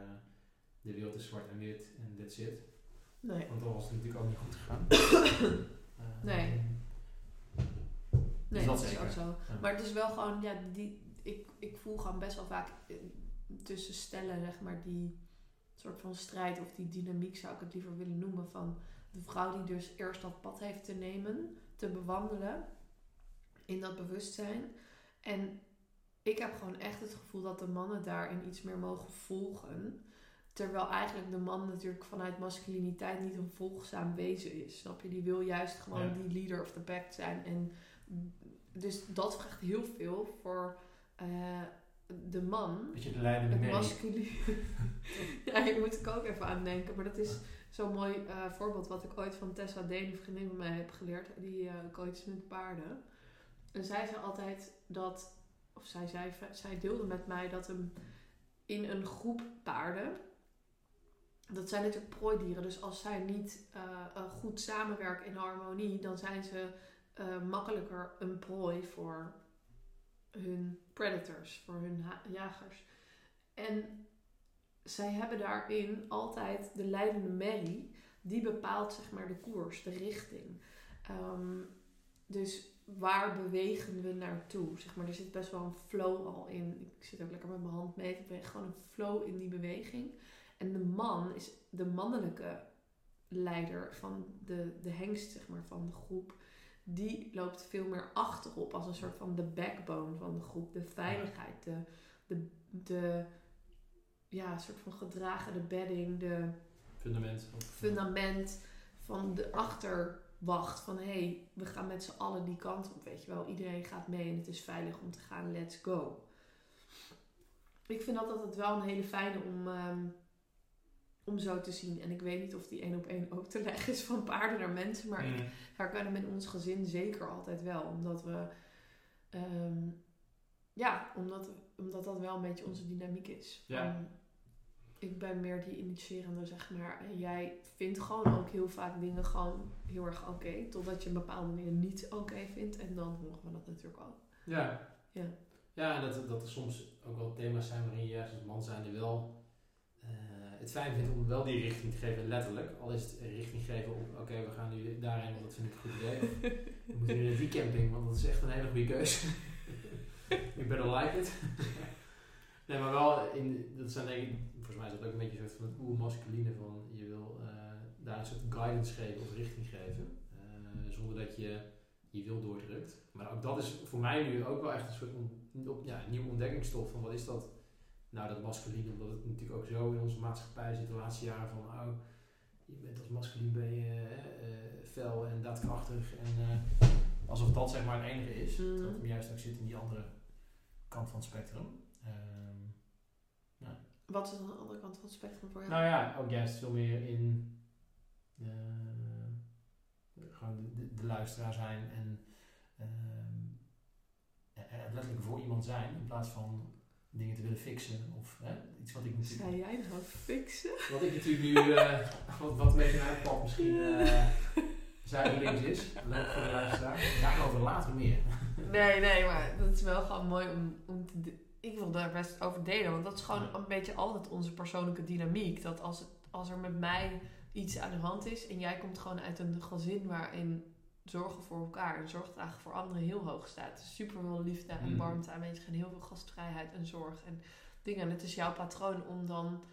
de wereld is zwart en wit en that's it. Nee. Want dan was het natuurlijk ook niet goed gegaan. Eh, Nee. Nee, dat dat, is ook zo. Ja. Maar het is wel gewoon, ja, die, ik, ik voel gewoon best wel vaak tussen stellen, zeg maar, die soort van strijd of die dynamiek zou ik het liever willen noemen. Van de vrouw die dus eerst dat pad heeft te nemen, te bewandelen in dat bewustzijn. En ik heb gewoon echt het gevoel dat de mannen daarin iets meer mogen volgen. Terwijl eigenlijk de man natuurlijk vanuit masculiniteit niet een volgzaam wezen is. Snap je? Die wil juist gewoon Ja. die leader of the pack zijn. En dus dat vraagt heel veel voor eh, de man. Beetje de leidende merrie. masculine. ja, hier moet ik ook even aan denken. Maar dat is zo'n mooi eh, voorbeeld wat ik ooit van Tessa Deen, een vriendin van mij, heb geleerd. Die eh coaches met paarden. En zij zei altijd dat, of zij, zei, zij deelde met mij dat hem in een groep paarden, dat zijn natuurlijk prooidieren. Dus als zij niet eh, goed samenwerken in harmonie, dan zijn ze makkelijker een prooi voor hun predators, voor hun jagers. En zij hebben daarin altijd de leidende merrie, die bepaalt zeg maar de koers, de richting. Ehm, dus waar bewegen we naartoe? Zeg maar, er zit best wel een flow al in. Ik zit ook lekker met mijn hand mee te bewegen. Gewoon een flow in die beweging. En de man is de mannelijke leider van de, de hengst zeg maar, van de groep. Die loopt veel meer achterop als een soort van de backbone van de groep. De veiligheid, de, de, de ja, soort van gedragene bedding, de Fundament. fundament van de achterwacht. Van hé, hey, we gaan met z'n allen die kant op, weet je wel. Iedereen gaat mee en het is veilig om te gaan, let's go. Ik vind dat altijd wel een hele fijne om, ehm, om zo te zien. En ik weet niet of die één op één ook te leggen is van paarden naar mensen. Maar ik Mm. herken hem in ons gezin zeker altijd wel. Omdat we... ehm, ja, omdat, omdat dat wel een beetje onze dynamiek is. Ja. Ik ben meer die initiërende, zeg maar. En jij vindt gewoon ook heel vaak dingen gewoon heel erg oké. totdat je bepaalde dingen niet oké vindt. En dan horen we dat natuurlijk ook. Ja. Ja. Ja, en dat, dat er soms ook wel thema's zijn waarin je juist als man zijnde wel eh, het fijn vindt om wel die richting te geven, letterlijk. Al is het een richting geven op, oké, we gaan nu daarheen, want dat vind ik een goed idee. Of, we moeten nu naar die camping, want dat is echt een hele goede keuze. you better like it. nee, maar wel, in, dat zijn denk ik, volgens mij is dat ook een beetje een soort van het oermasculine van, je wil eh, daar een soort guidance geven of richting geven. eh, zonder dat je je wil doordrukt. Maar ook dat is voor mij nu ook wel echt een soort on- ja, nieuwe ontdekkingsstof van wat is dat nou dat masculine, omdat het natuurlijk ook zo in onze maatschappij zit de laatste jaren van oh, je bent als masculin ben je eh, fel en daadkrachtig en alsof dat zeg maar het enige is. Mhm. Dat hem juist ook zit in die andere kant van het spectrum. Ehm, Wat is dan de andere kant van het spectrum voor jou? nou ja, ook juist veel meer in eh, gewoon de, de, de luisteraar zijn en er letterlijk voor iemand zijn in plaats van dingen te willen fixen of hè, iets wat ik natuurlijk, Zei jij nou fixen? wat ik natuurlijk nu wat, wat een beetje pad misschien eh zijdelings is. Leuk voor de luisteraar. Daarover later meer. Nee, nee, maar dat is wel gewoon mooi om, om te... Ik wil daar best over delen, want dat is gewoon een beetje altijd onze persoonlijke dynamiek. Dat als, het, als er met mij iets aan de hand is en jij komt gewoon uit een gezin waarin zorgen voor elkaar en zorg dragen voor anderen heel hoog staat. Super veel liefde en Mhm. warmte aanwezig en heel veel gastvrijheid en zorg en dingen. En het is jouw patroon om dan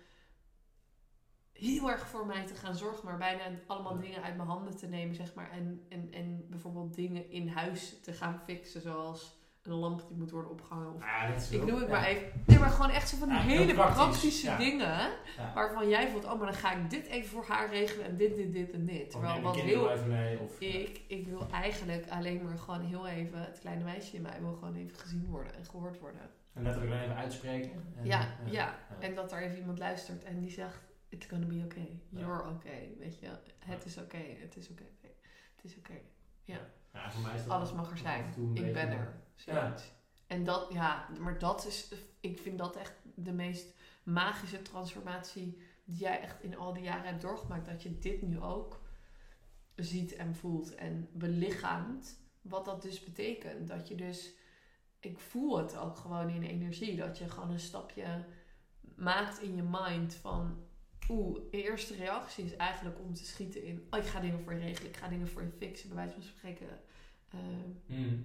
heel erg voor mij te gaan zorgen, maar bijna allemaal dingen uit mijn handen te nemen, zeg maar. En, en, en bijvoorbeeld dingen in huis te gaan fixen, zoals een lamp die moet worden opgehangen. Of, Ja, dat is ik noem het ja. maar even. Nee, maar gewoon echt zo van die Ja, hele praktisch, praktische ja. dingen. Waarvan jij voelt, oh, maar dan ga ik dit even voor haar regelen en dit, dit, dit en dit. Terwijl wat de kinderen heel... even mee. Of, ja. Ik, ik wil eigenlijk alleen maar gewoon heel even, het kleine meisje in mij wil gewoon even gezien worden en gehoord worden. En letterlijk alleen even uitspreken. En, Ja, ja. En dat er even iemand luistert en die zegt, it's gonna be okay. You're okay. Weet je, het is oké, het is oké. Het is oké. Ja, voor mij is dat Alles mag er zijn. Ik ben er. Zoiets. En dat, ja, maar dat is, ik vind dat echt de meest magische transformatie die jij echt in al die jaren hebt doorgemaakt. Dat je dit nu ook ziet en voelt en belichaamt. Wat dat dus betekent. Dat je dus, ik voel het ook gewoon in energie. Dat je gewoon een stapje maakt in je mind van... Oeh, eerste reactie is eigenlijk om te schieten in... Oh, ik ga dingen voor je regelen. Ik ga dingen voor je fixen. Bij wijze van spreken. eh, Mm.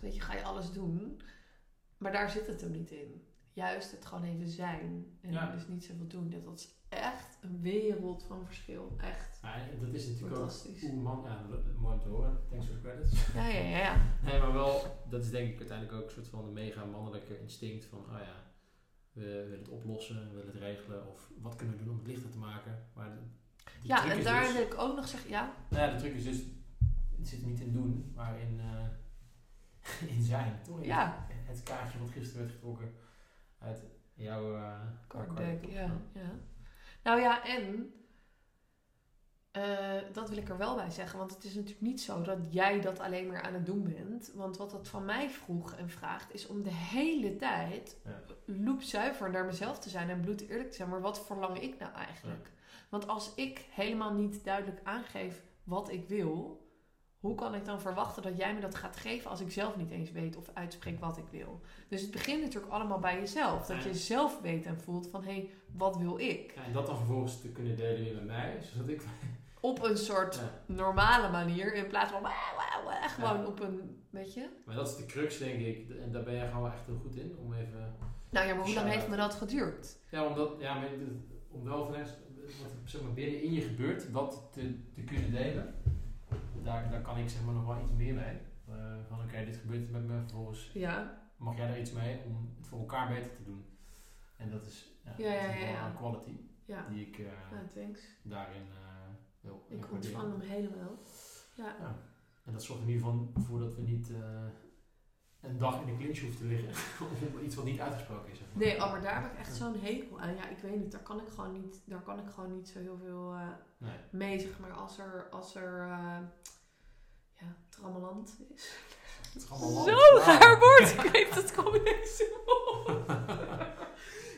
Weet je, ga je alles doen. Maar daar zit het hem niet in. Juist het gewoon even zijn. En Ja. dus niet zoveel doen. Dat is echt een wereld van verschil. Echt Ja, dat is natuurlijk ook fantastisch. Oeh man, ja, mooi te horen. Thanks for the credits. Ja, ja, ja. ja. Nee, maar wel, dat is denk ik uiteindelijk ook een soort van een mega mannelijke instinct van, oh ja, we willen het oplossen, we willen het regelen, of wat kunnen we doen om het lichter te maken. Maar de, de Ja, en daar dus, wil ik ook nog zeggen, ja, nou ja, de truc is dus, het zit niet in doen, maar in, eh, in zijn. Toch? Ja. Het kaartje wat gisteren werd getrokken uit jouw uh, card deck, ja, ja. Nou ja, en eh, dat wil ik er wel bij zeggen, want het is natuurlijk niet zo dat jij dat alleen maar aan het doen bent. Want wat dat van mij vroeg en vraagt, is om de hele tijd loepzuiver naar mezelf te zijn en bloed eerlijk te zijn. Maar wat verlang ik nou eigenlijk? Want als ik helemaal niet duidelijk aangeef wat ik wil, hoe kan ik dan verwachten dat jij me dat gaat geven als ik zelf niet eens weet of uitspreek wat ik wil? Dus het begint natuurlijk allemaal bij jezelf. Dat Ja. je zelf weet en voelt van hé, hey, wat wil ik? Ja, en dat dan vervolgens te kunnen delen weer met mij, zodat ik... Op een soort Ja. normale manier in plaats van wauw, wauw, wauw, gewoon Ja. op een, weet je? Maar dat is de crux denk ik, en daar ben jij gewoon echt heel goed in, om even... Nou ja, maar hoe lang heeft me dat geduurd? Ja, omdat, ja, maar om wel vanuit wat zeg maar, binnen in je gebeurt, dat te, te kunnen delen. Daar, daar kan ik zeg maar nog wel iets meer mee. Eh, van oké, dit gebeurt met me, vervolgens Ja, mag jij daar iets mee om het voor elkaar beter te doen. En dat is, ja, Ja, dat is ja, een quality die ik eh, thanks. daarin eh Ik ontvang hem helemaal. Ja. Ja. En dat zorgt in ieder geval voor dat we niet eh, een dag in de clinch hoeven te liggen om iets wat niet uitgesproken is. zeg maar. Nee, oh, maar daar heb ik echt zo'n hekel aan. Ja, ik weet niet, daar kan ik gewoon niet, daar kan ik gewoon niet zo heel veel eh, Nee. mee, zeg maar. Als er, als er uh, ja, trammeland is. Allemaal Zo raar woord. Ik weet dat kom zo op.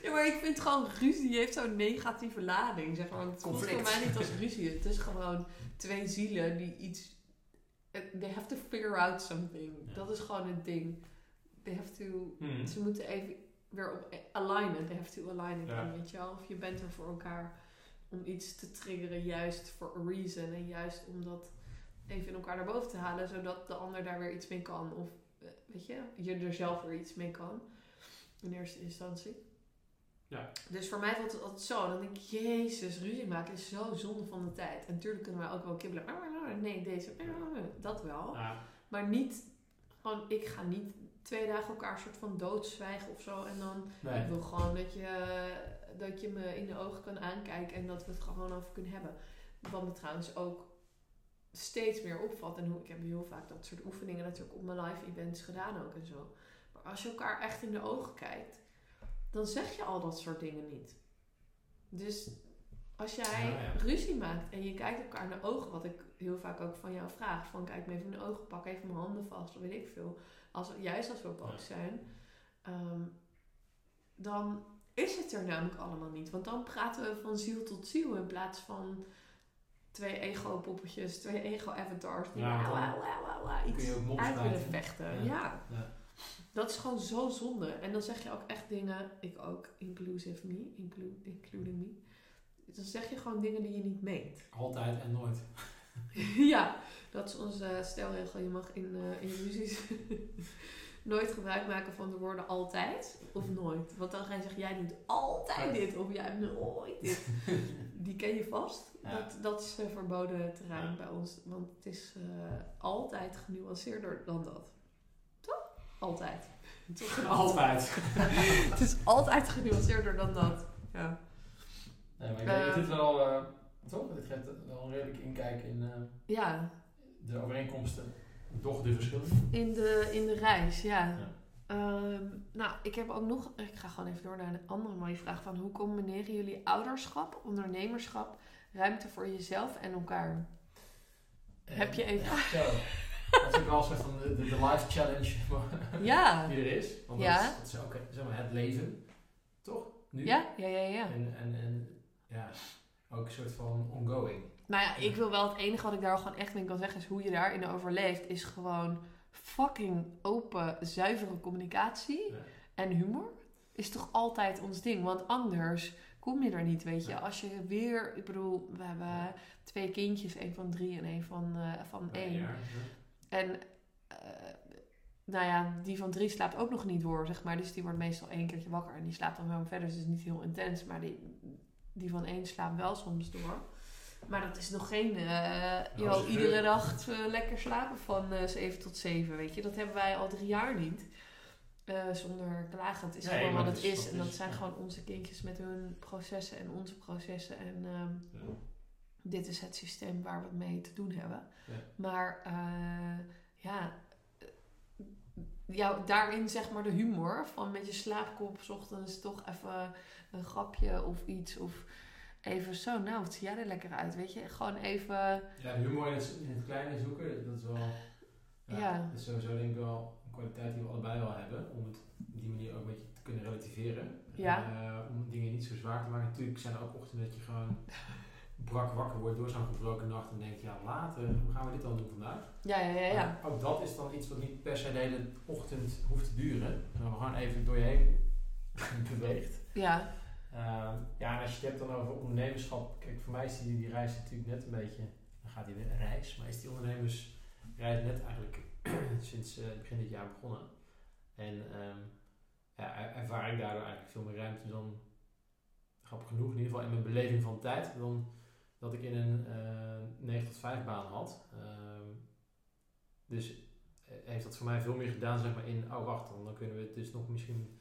Ja, maar ik vind gewoon ruzie heeft zo'n negatieve lading, zeg maar. Want het voelt voor mij niet als ruzie. Het is gewoon twee zielen die iets... They have to figure out something. Ja. Dat is gewoon het ding. They have to... Hmm. Ze moeten even weer op alignen. They have to align it Ja. dan, weet je wel. Of je bent er voor elkaar om iets te triggeren, juist for a reason. En juist om dat even in elkaar naar boven te halen, zodat de ander daar weer iets mee kan. Of, eh, weet je, je er zelf weer iets mee kan. In eerste instantie. Ja. Dus voor mij voelt het altijd zo. Dan denk ik, jezus, ruzie maken is zo zonde van de tijd. En natuurlijk kunnen we ook wel kibbelen. Nee, deze, dat wel. Ja. Maar niet, gewoon, ik ga niet twee dagen elkaar soort van doodzwijgen of zo. En dan, Nee. ik wil gewoon dat je, dat je me in de ogen kan aankijken en dat we het gewoon over kunnen hebben. Wat me trouwens ook steeds meer opvalt. En hoe, ik heb heel vaak dat soort oefeningen natuurlijk op mijn live events gedaan ook en zo. Maar als je elkaar echt in de ogen kijkt, dan zeg je al dat soort dingen niet. Dus als jij Ja, ja. ruzie maakt en je kijkt elkaar in de ogen, wat ik heel vaak ook van jou vraag, van kijk me even in de ogen, pak even mijn handen vast, of weet ik veel. Als, juist als we boos zijn, ehm, dan is het er namelijk allemaal niet. Want dan praten we van ziel tot ziel in plaats van twee ego-poppetjes, twee ego-avatars die Ja, iets uit willen vechten. Ja. Dat is gewoon zo zonde. En dan zeg je ook echt dingen, ik ook, inclusive me, inclu- including me. Dan zeg je gewoon dingen die je niet meent. Altijd en nooit. ja, dat is onze stelregel. Je mag in, in ruzies nooit gebruik maken van de woorden altijd of nooit. Want dan ga je zeggen, jij doet altijd dit of jij doet nooit dit. Die ken je vast. Ja. Dat, dat is eh, verboden terrein Ja. bij ons. Want het is eh, altijd genuanceerder dan dat. Toch? Altijd. Toch? Altijd. het is altijd genuanceerder dan dat. Ja. Nee, maar ik denk Eh. dat dit wel, eh, toch? Dit geeft wel een redelijk inkijk in eh, Ja, de overeenkomsten, doch de verschillen. in de, in de reis, ja. Ja. Ehm, nou, ik heb ook nog... Ik ga gewoon even door naar een andere mooie vraag. Van hoe combineren jullie ouderschap, ondernemerschap, ruimte voor jezelf en elkaar? Heb je even- Ja, zo. Dat is ook wel een soort van de, de, de life challenge Ja. die er is. Want Ja. dat, is, dat is ook zeg maar, het leven, toch? Nu. Ja, ja, ja, ja. En, en, en ja, ook een soort van ongoing. Nou ja, ik wil wel het enige wat ik daar gewoon echt in kan zeggen is hoe je daarin overleeft, is gewoon fucking open, zuivere communicatie Ja. en humor. Is toch altijd ons ding, want anders kom je er niet, weet je. Ja. Als je weer, ik bedoel, we hebben twee kindjes, een van drie en een van, eh, van één. ja. En eh, nou ja, die van drie slaapt ook nog niet door, zeg maar. Dus die wordt meestal één keertje wakker en die slaapt dan wel verder. Dus het is niet heel intens, maar die, die van één slaapt wel soms door. Maar dat is nog geen, eh Nou, iedere dag eh, lekker slapen van eh 7 tot 7, weet je. Dat hebben wij al drie jaar niet. Zonder klagen. Het is Nee, gewoon wat het is- En dat is- zijn ja. gewoon onze kindjes met hun processen en onze processen. En ehm, Ja. Dit is het systeem waar we het mee te doen hebben. Ja. Maar eh, ja, ja, daarin zeg maar de humor van met je slaapkop 's ochtends toch even een grapje of iets. Of even zo, nou wat zie jij er lekker uit, weet je. Gewoon even, Ja, humor in het, in het kleine zoeken, dat is wel. Ja, Ja. Dat is sowieso denk ik wel een kwaliteit die we allebei wel hebben. Om het op die manier ook een beetje te kunnen relativeren. Ja. Eh, om dingen niet zo zwaar te maken. Natuurlijk zijn er ook ochtenden dat je gewoon brak wakker wordt door zo'n gebroken nacht. En denkt, ja later, hoe gaan we dit dan doen vandaag? ja, ja, ja. ja. Ook dat is dan iets wat niet per se de hele ochtend hoeft te duren. Maar gewoon even door je heen beweegt. Ja, Ehm, ja, en als je het hebt dan over ondernemerschap. Kijk, voor mij is die, die reis natuurlijk net een beetje. Dan gaat die weer reis. Maar is die ondernemersreis net eigenlijk sinds eh, begin dit jaar begonnen. En ehm, ja, er- ervaar ik daardoor eigenlijk veel meer ruimte dan. Grappig genoeg, in ieder geval in mijn beleving van tijd. Dan dat ik in een eh 9 tot 5 baan had. Ehm, dus eh, heeft dat voor mij veel meer gedaan, zeg maar, in. Oh, wacht, dan, kunnen we het dus nog misschien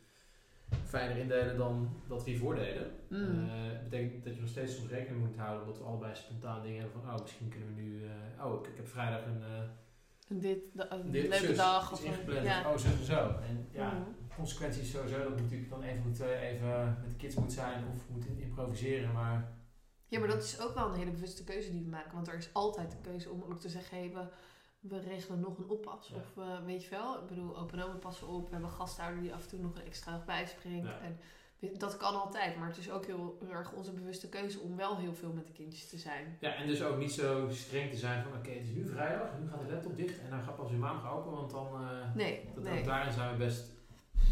fijner indelen dan dat we hiervoor deden. Mm. Eh, betekent dat je nog steeds soms rekening moet houden, omdat we allebei spontaan dingen hebben van, oh, misschien kunnen we nu, oh, ik, ik heb vrijdag een, en dit, een dit leuke zus dag. Of ingepland, ja. oh, zo en zo. En ja, Mm. consequentie is sowieso dat ik natuurlijk dan even, moet, even met de kids moet zijn of moet improviseren, maar Ja, maar dat is ook wel een hele bewuste keuze die we maken. Want er is altijd een keuze om ook te zeggen, hé, we, we regelen nog een oppas. Ja. Of eh, weet je wel, ik bedoel, open oma passen op. We hebben een gasthouder die af en toe nog een extra dag bijspringt. Ja. En dat kan altijd. Maar het is ook heel, heel erg onze bewuste keuze om wel heel veel met de kindjes te zijn. Ja, en dus ook niet zo streng te zijn van, oké, het is nu vrijdag, nu gaat de laptop dicht en dan gaat pas weer maandag open, want dan... eh, Nee, dat, nee. Ook daarin zijn we best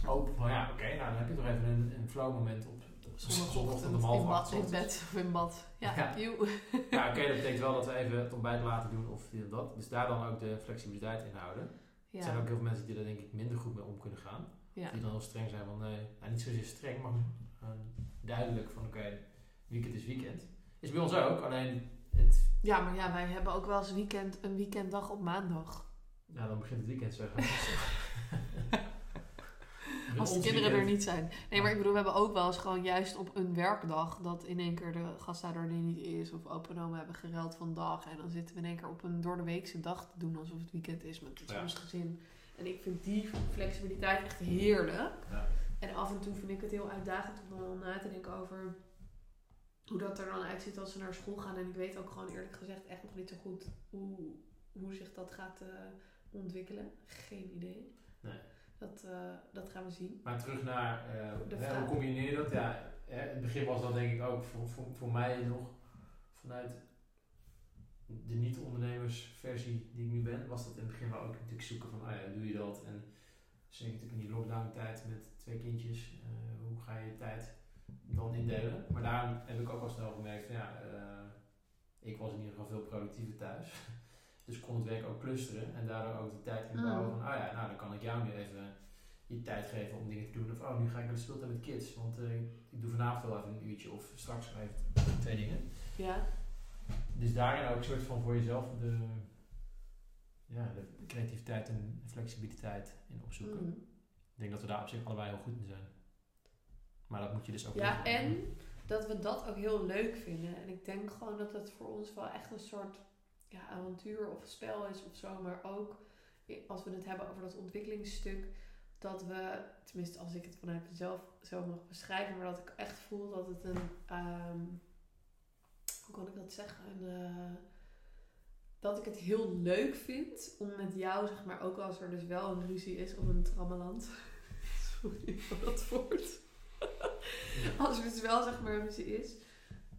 open van, ja, oké, nou dan heb je toch even een, een flow moment op Zondagochtend in, bad, in bed of in bad. Ja, Ja. Ja, oké, dat betekent wel dat we even het ontbijt laten doen of dit dat. Dus daar dan ook de flexibiliteit in houden. Er zijn Ja, ook heel veel mensen die daar denk ik minder goed mee om kunnen gaan. ja. Die dan heel streng zijn van, nee, nou, niet zozeer streng, maar duidelijk van, oké, weekend is weekend. Is bij ons ook, alleen het, ja, maar ja, wij hebben ook wel eens weekend, een weekenddag op maandag. ja, dan begint het weekend zo. Als de kinderen er niet zijn. Nee, maar ik bedoel, we hebben ook wel eens gewoon juist op een werkdag dat in één keer de gasthouder er niet is. Of open oma hebben gereld van dag. En dan zitten we in één keer op een door de weekse dag te doen alsof het weekend is met het Ja. ons gezin. En ik vind die flexibiliteit echt heerlijk. Ja. En af en toe vind ik het heel uitdagend om dan na te denken over hoe dat er dan uitziet als ze naar school gaan. En ik weet ook gewoon eerlijk gezegd echt nog niet zo goed hoe, hoe zich dat gaat eh, ontwikkelen. Geen idee. Nee. Dat, eh, dat gaan we zien. Maar terug naar, eh, hè, hoe combineer je dat? Ja, hè, in het begin was dat denk ik ook voor, voor, voor mij nog vanuit de niet-ondernemersversie die ik nu ben, was dat in het begin wel ook natuurlijk zoeken van, oh ja, hoe doe je dat? En zeker natuurlijk in die lockdown tijd met twee kindjes, eh, hoe ga je je tijd dan indelen? Maar daarom heb ik ook al snel gemerkt van, ja, ik was in ieder geval veel productiever thuis. Dus ik kon het werk ook clusteren en daardoor ook de tijd inbouwen Mm. van, oh ja, nou dan kan ik jou nu even je tijd geven om dingen te doen. Of, oh, nu ga ik naar de speeltuin met kids, want eh, ik doe vanavond wel even een uurtje of straks even twee dingen. Ja. Dus daarin ook een soort van voor jezelf de, ja, de creativiteit en flexibiliteit in opzoeken. Mm. Ik denk dat we daar op zich allebei heel goed in zijn. Maar dat moet je dus ook Ja, en dat we dat ook heel leuk vinden. En ik denk gewoon dat het voor ons wel echt een soort ja, avontuur of spel is of zo. Maar ook als we het hebben over dat ontwikkelingsstuk. Dat we, tenminste als ik het vanuit mezelf zo mag beschrijven. Maar dat ik echt voel dat het een, ehm, hoe kan ik dat zeggen? Eh, dat ik het heel leuk vind om met jou, zeg maar, ook als er dus wel een ruzie is of een trammeland. Sorry voor dat woord. als het wel zeg maar een ruzie is,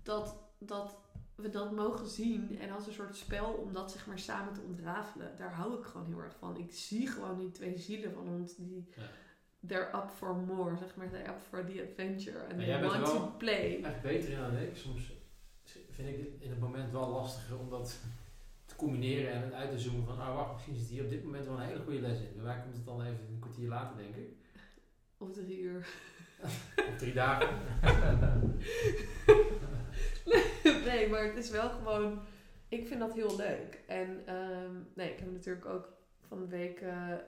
dat, dat we dat mogen zien en als een soort spel om dat zeg maar samen te ontrafelen, daar hou ik gewoon heel erg van. Ik zie gewoon die twee zielen van ons die Ja. they're up for more, zeg maar, they're up for the adventure and they want to play. Echt beter in dan ik. Soms vind ik het in het moment wel lastiger om dat te combineren en uit te zoomen van, ah wacht, misschien zit hier op dit moment wel een hele goede les in. Bij mij komt het dan even een kwartier later, denk ik. Of drie uur. Of drie dagen. nee, maar het is wel gewoon. Ik vind dat heel leuk. En ehm, nee, ik heb natuurlijk ook van de week eh, eh,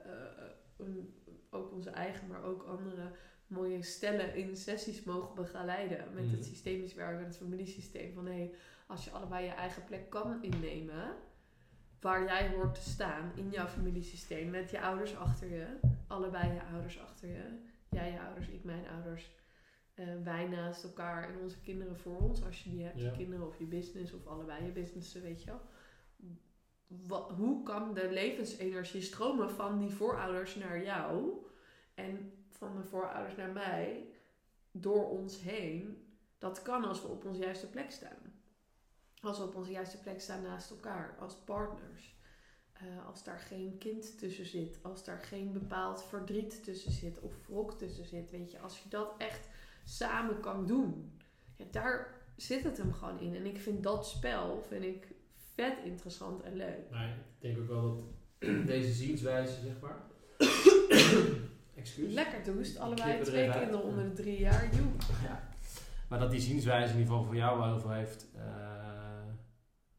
een- ook onze eigen, maar ook andere mooie stellen in sessies mogen begeleiden. Met Mhm. het systemisch werken en het familiesysteem. Van hé, hey, als je allebei je eigen plek kan innemen. Waar jij hoort te staan in jouw familiesysteem. Met je ouders achter je. Allebei je ouders achter je. Jij je ouders, ik mijn ouders. Eh, wij naast elkaar en onze kinderen voor ons. Als je die hebt, Ja. je kinderen of je business of allebei je businessen, weet je wel. Hoe kan de levensenergie stromen van die voorouders naar jou en van de voorouders naar mij door ons heen? Dat kan als we op onze juiste plek staan. Als we op onze juiste plek staan naast elkaar, als partners. Eh, als daar geen kind tussen zit, als daar geen bepaald verdriet tussen zit of wrok tussen zit, weet je, als je dat echt samen kan doen, ja, daar zit het hem gewoon in. En ik vind dat spel vind ik vet interessant en leuk. Maar ik denk ook wel dat deze zienswijze, zeg maar. Excuus. Lekker doest, allebei twee uit. kinderen onder de drie jaar, joe. Ja. Maar dat die zienswijze in ieder geval voor jou wel heel veel heeft eh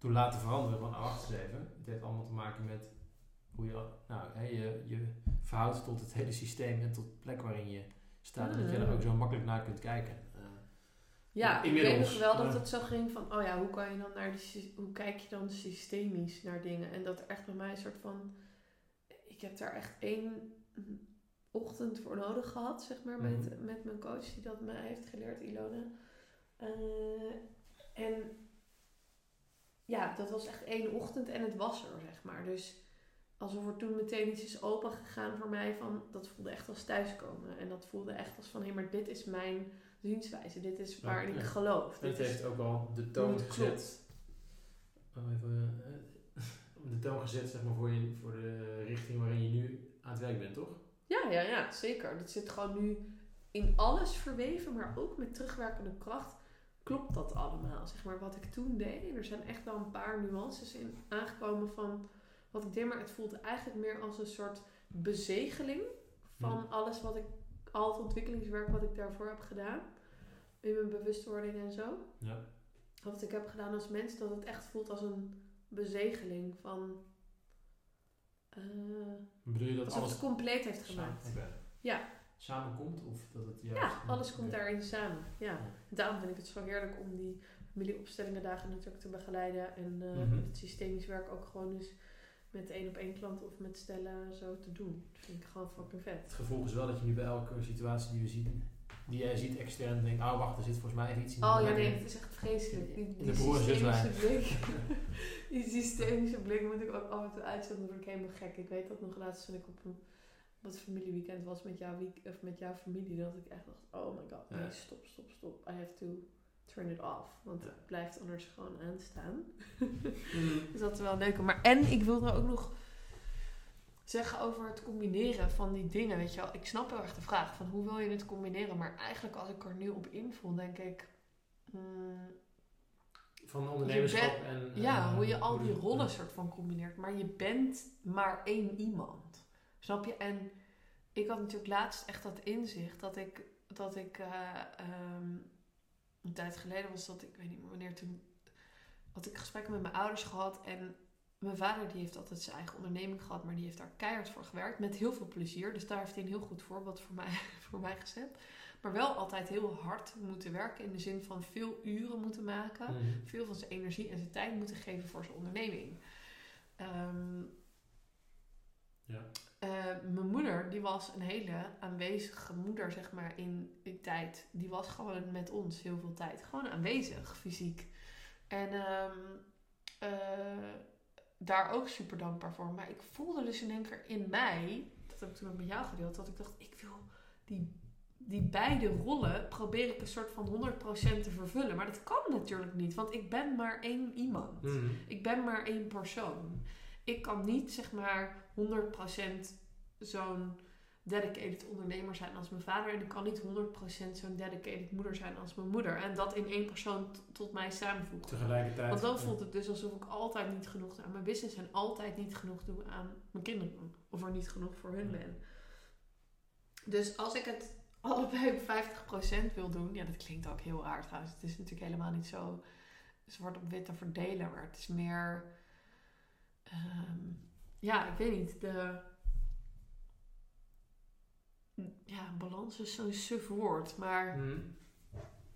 toen laten veranderen van, oh, wacht eens even. Het heeft allemaal te maken met hoe je nou, je, je verhoudt tot het hele systeem en tot de plek waarin je staat. Dat je er ook zo makkelijk naar kunt kijken. Eh, Ja, ik weet nog wel dat maar- het zo ging van, oh ja, hoe kan je dan naar die, sy- hoe kijk je dan systemisch naar dingen? En dat er echt bij mij een soort van, ik heb daar echt één ochtend voor nodig gehad, zeg maar, met, Mhm. met mijn coach die dat mij heeft geleerd, Ilona. Eh, en ja, dat was echt één ochtend en het was er, zeg maar. Dus alsof er toen meteen iets is open gegaan voor mij van, dat voelde echt als thuiskomen. En dat voelde echt als van, hé, maar dit is mijn zienswijze. Dit is ja. ik geloof. En het Dit is heeft ook al de toon gezet. Oh, even, eh, de toon gezet zeg maar, voor, je, voor de richting waarin je nu aan het werk bent, toch? Ja, ja, ja, zeker. Dat zit gewoon nu in alles verweven, maar ook met terugwerkende kracht klopt dat allemaal. Zeg maar wat ik toen deed. Er zijn echt wel een paar nuances in aangekomen van wat ik deed, maar het voelt eigenlijk meer als een soort bezegeling van alles wat ik, al het ontwikkelingswerk wat ik daarvoor heb gedaan. In mijn bewustwording en zo. Ja. Wat ik heb gedaan als mens, dat het echt voelt als een bezegeling van. eh, Bedoel je dat alles het compleet heeft gemaakt. samen. Ja. samenkomt? Of dat het juist... Ja, alles komt daarin samen. Ja. Ja. Daarom vind ik het zo heerlijk om die familieopstellingen dagen natuurlijk te begeleiden. En eh, Mhm. het systemisch werk ook gewoon dus met één op één klant of met stellen zo te doen. Dat vind ik gewoon fucking vet. Het gevolg is wel dat je nu bij elke situatie die we zien, die jij ziet extern, denkt, oh wacht, er zit volgens mij iets in. Oh ja, nee, het is echt vreselijk. Die, de systemische blik. die systemische blik moet ik ook af en toe uitzetten, dan word ik helemaal gek. Ik weet dat nog laatst toen ik op een wat familieweekend was met jouw, week, of met jouw familie, dat ik echt dacht, oh my god, nee, stop, stop, stop. I have to turn it off. Want Ja. het blijft anders gewoon aanstaan. Mm. Dus dat is wel leuk. Maar en ik wilde ook nog zeggen over het combineren van die dingen. Weet je wel, ik snap heel erg de vraag van hoe wil je het combineren. Maar eigenlijk als ik er nu op invul, denk ik... mm, Van ondernemerschap en... ja, eh, hoe je al die rollen soort van combineert. Maar je bent maar één iemand. Snap je? En ik had natuurlijk laatst echt dat inzicht dat ik... Dat ik eh, ehm, een tijd geleden was dat, ik weet niet meer wanneer toen... Had ik gesprekken met mijn ouders gehad en mijn vader die heeft altijd zijn eigen onderneming gehad, maar die heeft daar keihard voor gewerkt met heel veel plezier. Dus daar heeft hij een heel goed voorbeeld voor mij, voor mij gezet. Maar wel altijd heel hard moeten werken in de zin van veel uren moeten maken, Mhm. veel van zijn energie en zijn tijd moeten geven voor zijn onderneming. Ehm, Ja. Eh, mijn moeder, die was een hele aanwezige moeder, zeg maar, in die tijd. Die was gewoon met ons heel veel tijd. Gewoon aanwezig, fysiek. En ehm, eh, daar ook super dankbaar voor. Maar ik voelde dus in één keer in mij, dat heb ik toen ook met jou gedeeld, dat ik dacht, ik wil die die beide rollen probeer ik een soort van 100% te vervullen. Maar dat kan natuurlijk niet, want ik ben maar één iemand. Mhm. Ik ben maar één persoon. Ik kan niet zeg maar 100% zo'n dedicated ondernemer zijn als mijn vader. En ik kan niet 100% zo'n dedicated moeder zijn als mijn moeder. En dat in één persoon tot mij samenvoegen. Tegelijkertijd. Want dan voelt het dus alsof ik altijd niet genoeg doe aan mijn business en altijd niet genoeg doe aan mijn kinderen. Of er niet genoeg voor hun ben. Dus als ik het allebei op 50% wil doen, ja, dat klinkt ook heel aardig trouwens. Het is natuurlijk helemaal niet zo zwart op wit te verdelen, maar het is meer, ehm, ja, ik weet niet, de, ja, balans is zo'n suf woord, maar Mhm.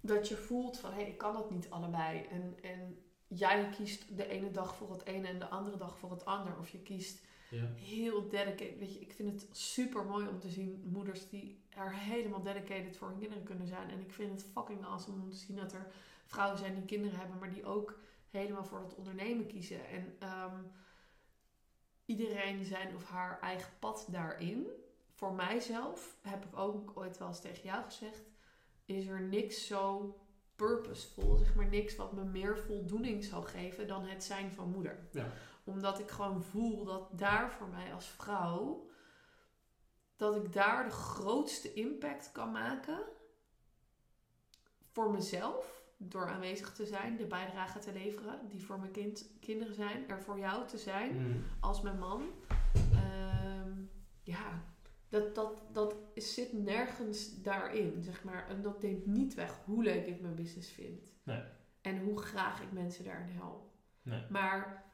dat je voelt van, hé, hey, ik kan het niet allebei. En, en jij kiest de ene dag voor het ene en de andere dag voor het ander. Of je kiest Ja. heel dedicated. Weet je, ik vind het super mooi om te zien moeders die er helemaal dedicated voor hun kinderen kunnen zijn. En ik vind het fucking awesome om te zien dat er vrouwen zijn die kinderen hebben, maar die ook helemaal voor het ondernemen kiezen. En ehm, iedereen zijn of haar eigen pad daarin. Voor mijzelf heb ik ook ooit wel eens tegen jou gezegd, is er niks zo purposeful, zeg maar niks wat me meer voldoening zou geven dan het zijn van moeder. Ja. Omdat ik gewoon voel dat daar voor mij als vrouw, dat ik daar de grootste impact kan maken voor mezelf. Door aanwezig te zijn, de bijdrage te leveren die voor mijn kind, kinderen zijn, er voor jou te zijn Mhm. als mijn man. Ehm, ja, dat, dat, dat zit nergens daarin, zeg maar. En dat neemt niet weg hoe leuk ik mijn business vind. Nee. En hoe graag ik mensen daarin help. Nee. Maar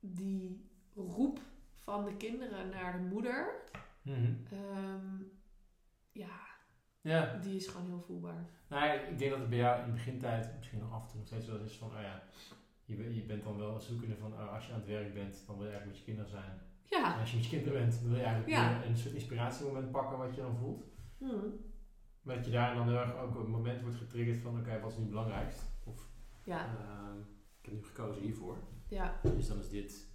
die roep van de kinderen naar de moeder, Mhm. ehm, ja, Ja. die is gewoon heel voelbaar. Nou, ik denk dat het bij jou in de begintijd misschien nog af en toe nog steeds wel is van, oh ja, je, je bent dan wel zoekende van, oh, als je aan het werk bent, dan wil je eigenlijk met je kinderen zijn. En Ja. als je met je kinderen bent, dan wil je eigenlijk Ja. een soort inspiratiemoment pakken wat je dan voelt. Hm. Maar dat je daar dan heel erg ook een moment wordt getriggerd van, oké, wat is nu het belangrijkst? Of, Ja, ehm, ik heb nu gekozen hiervoor. ja, Dus dan is dit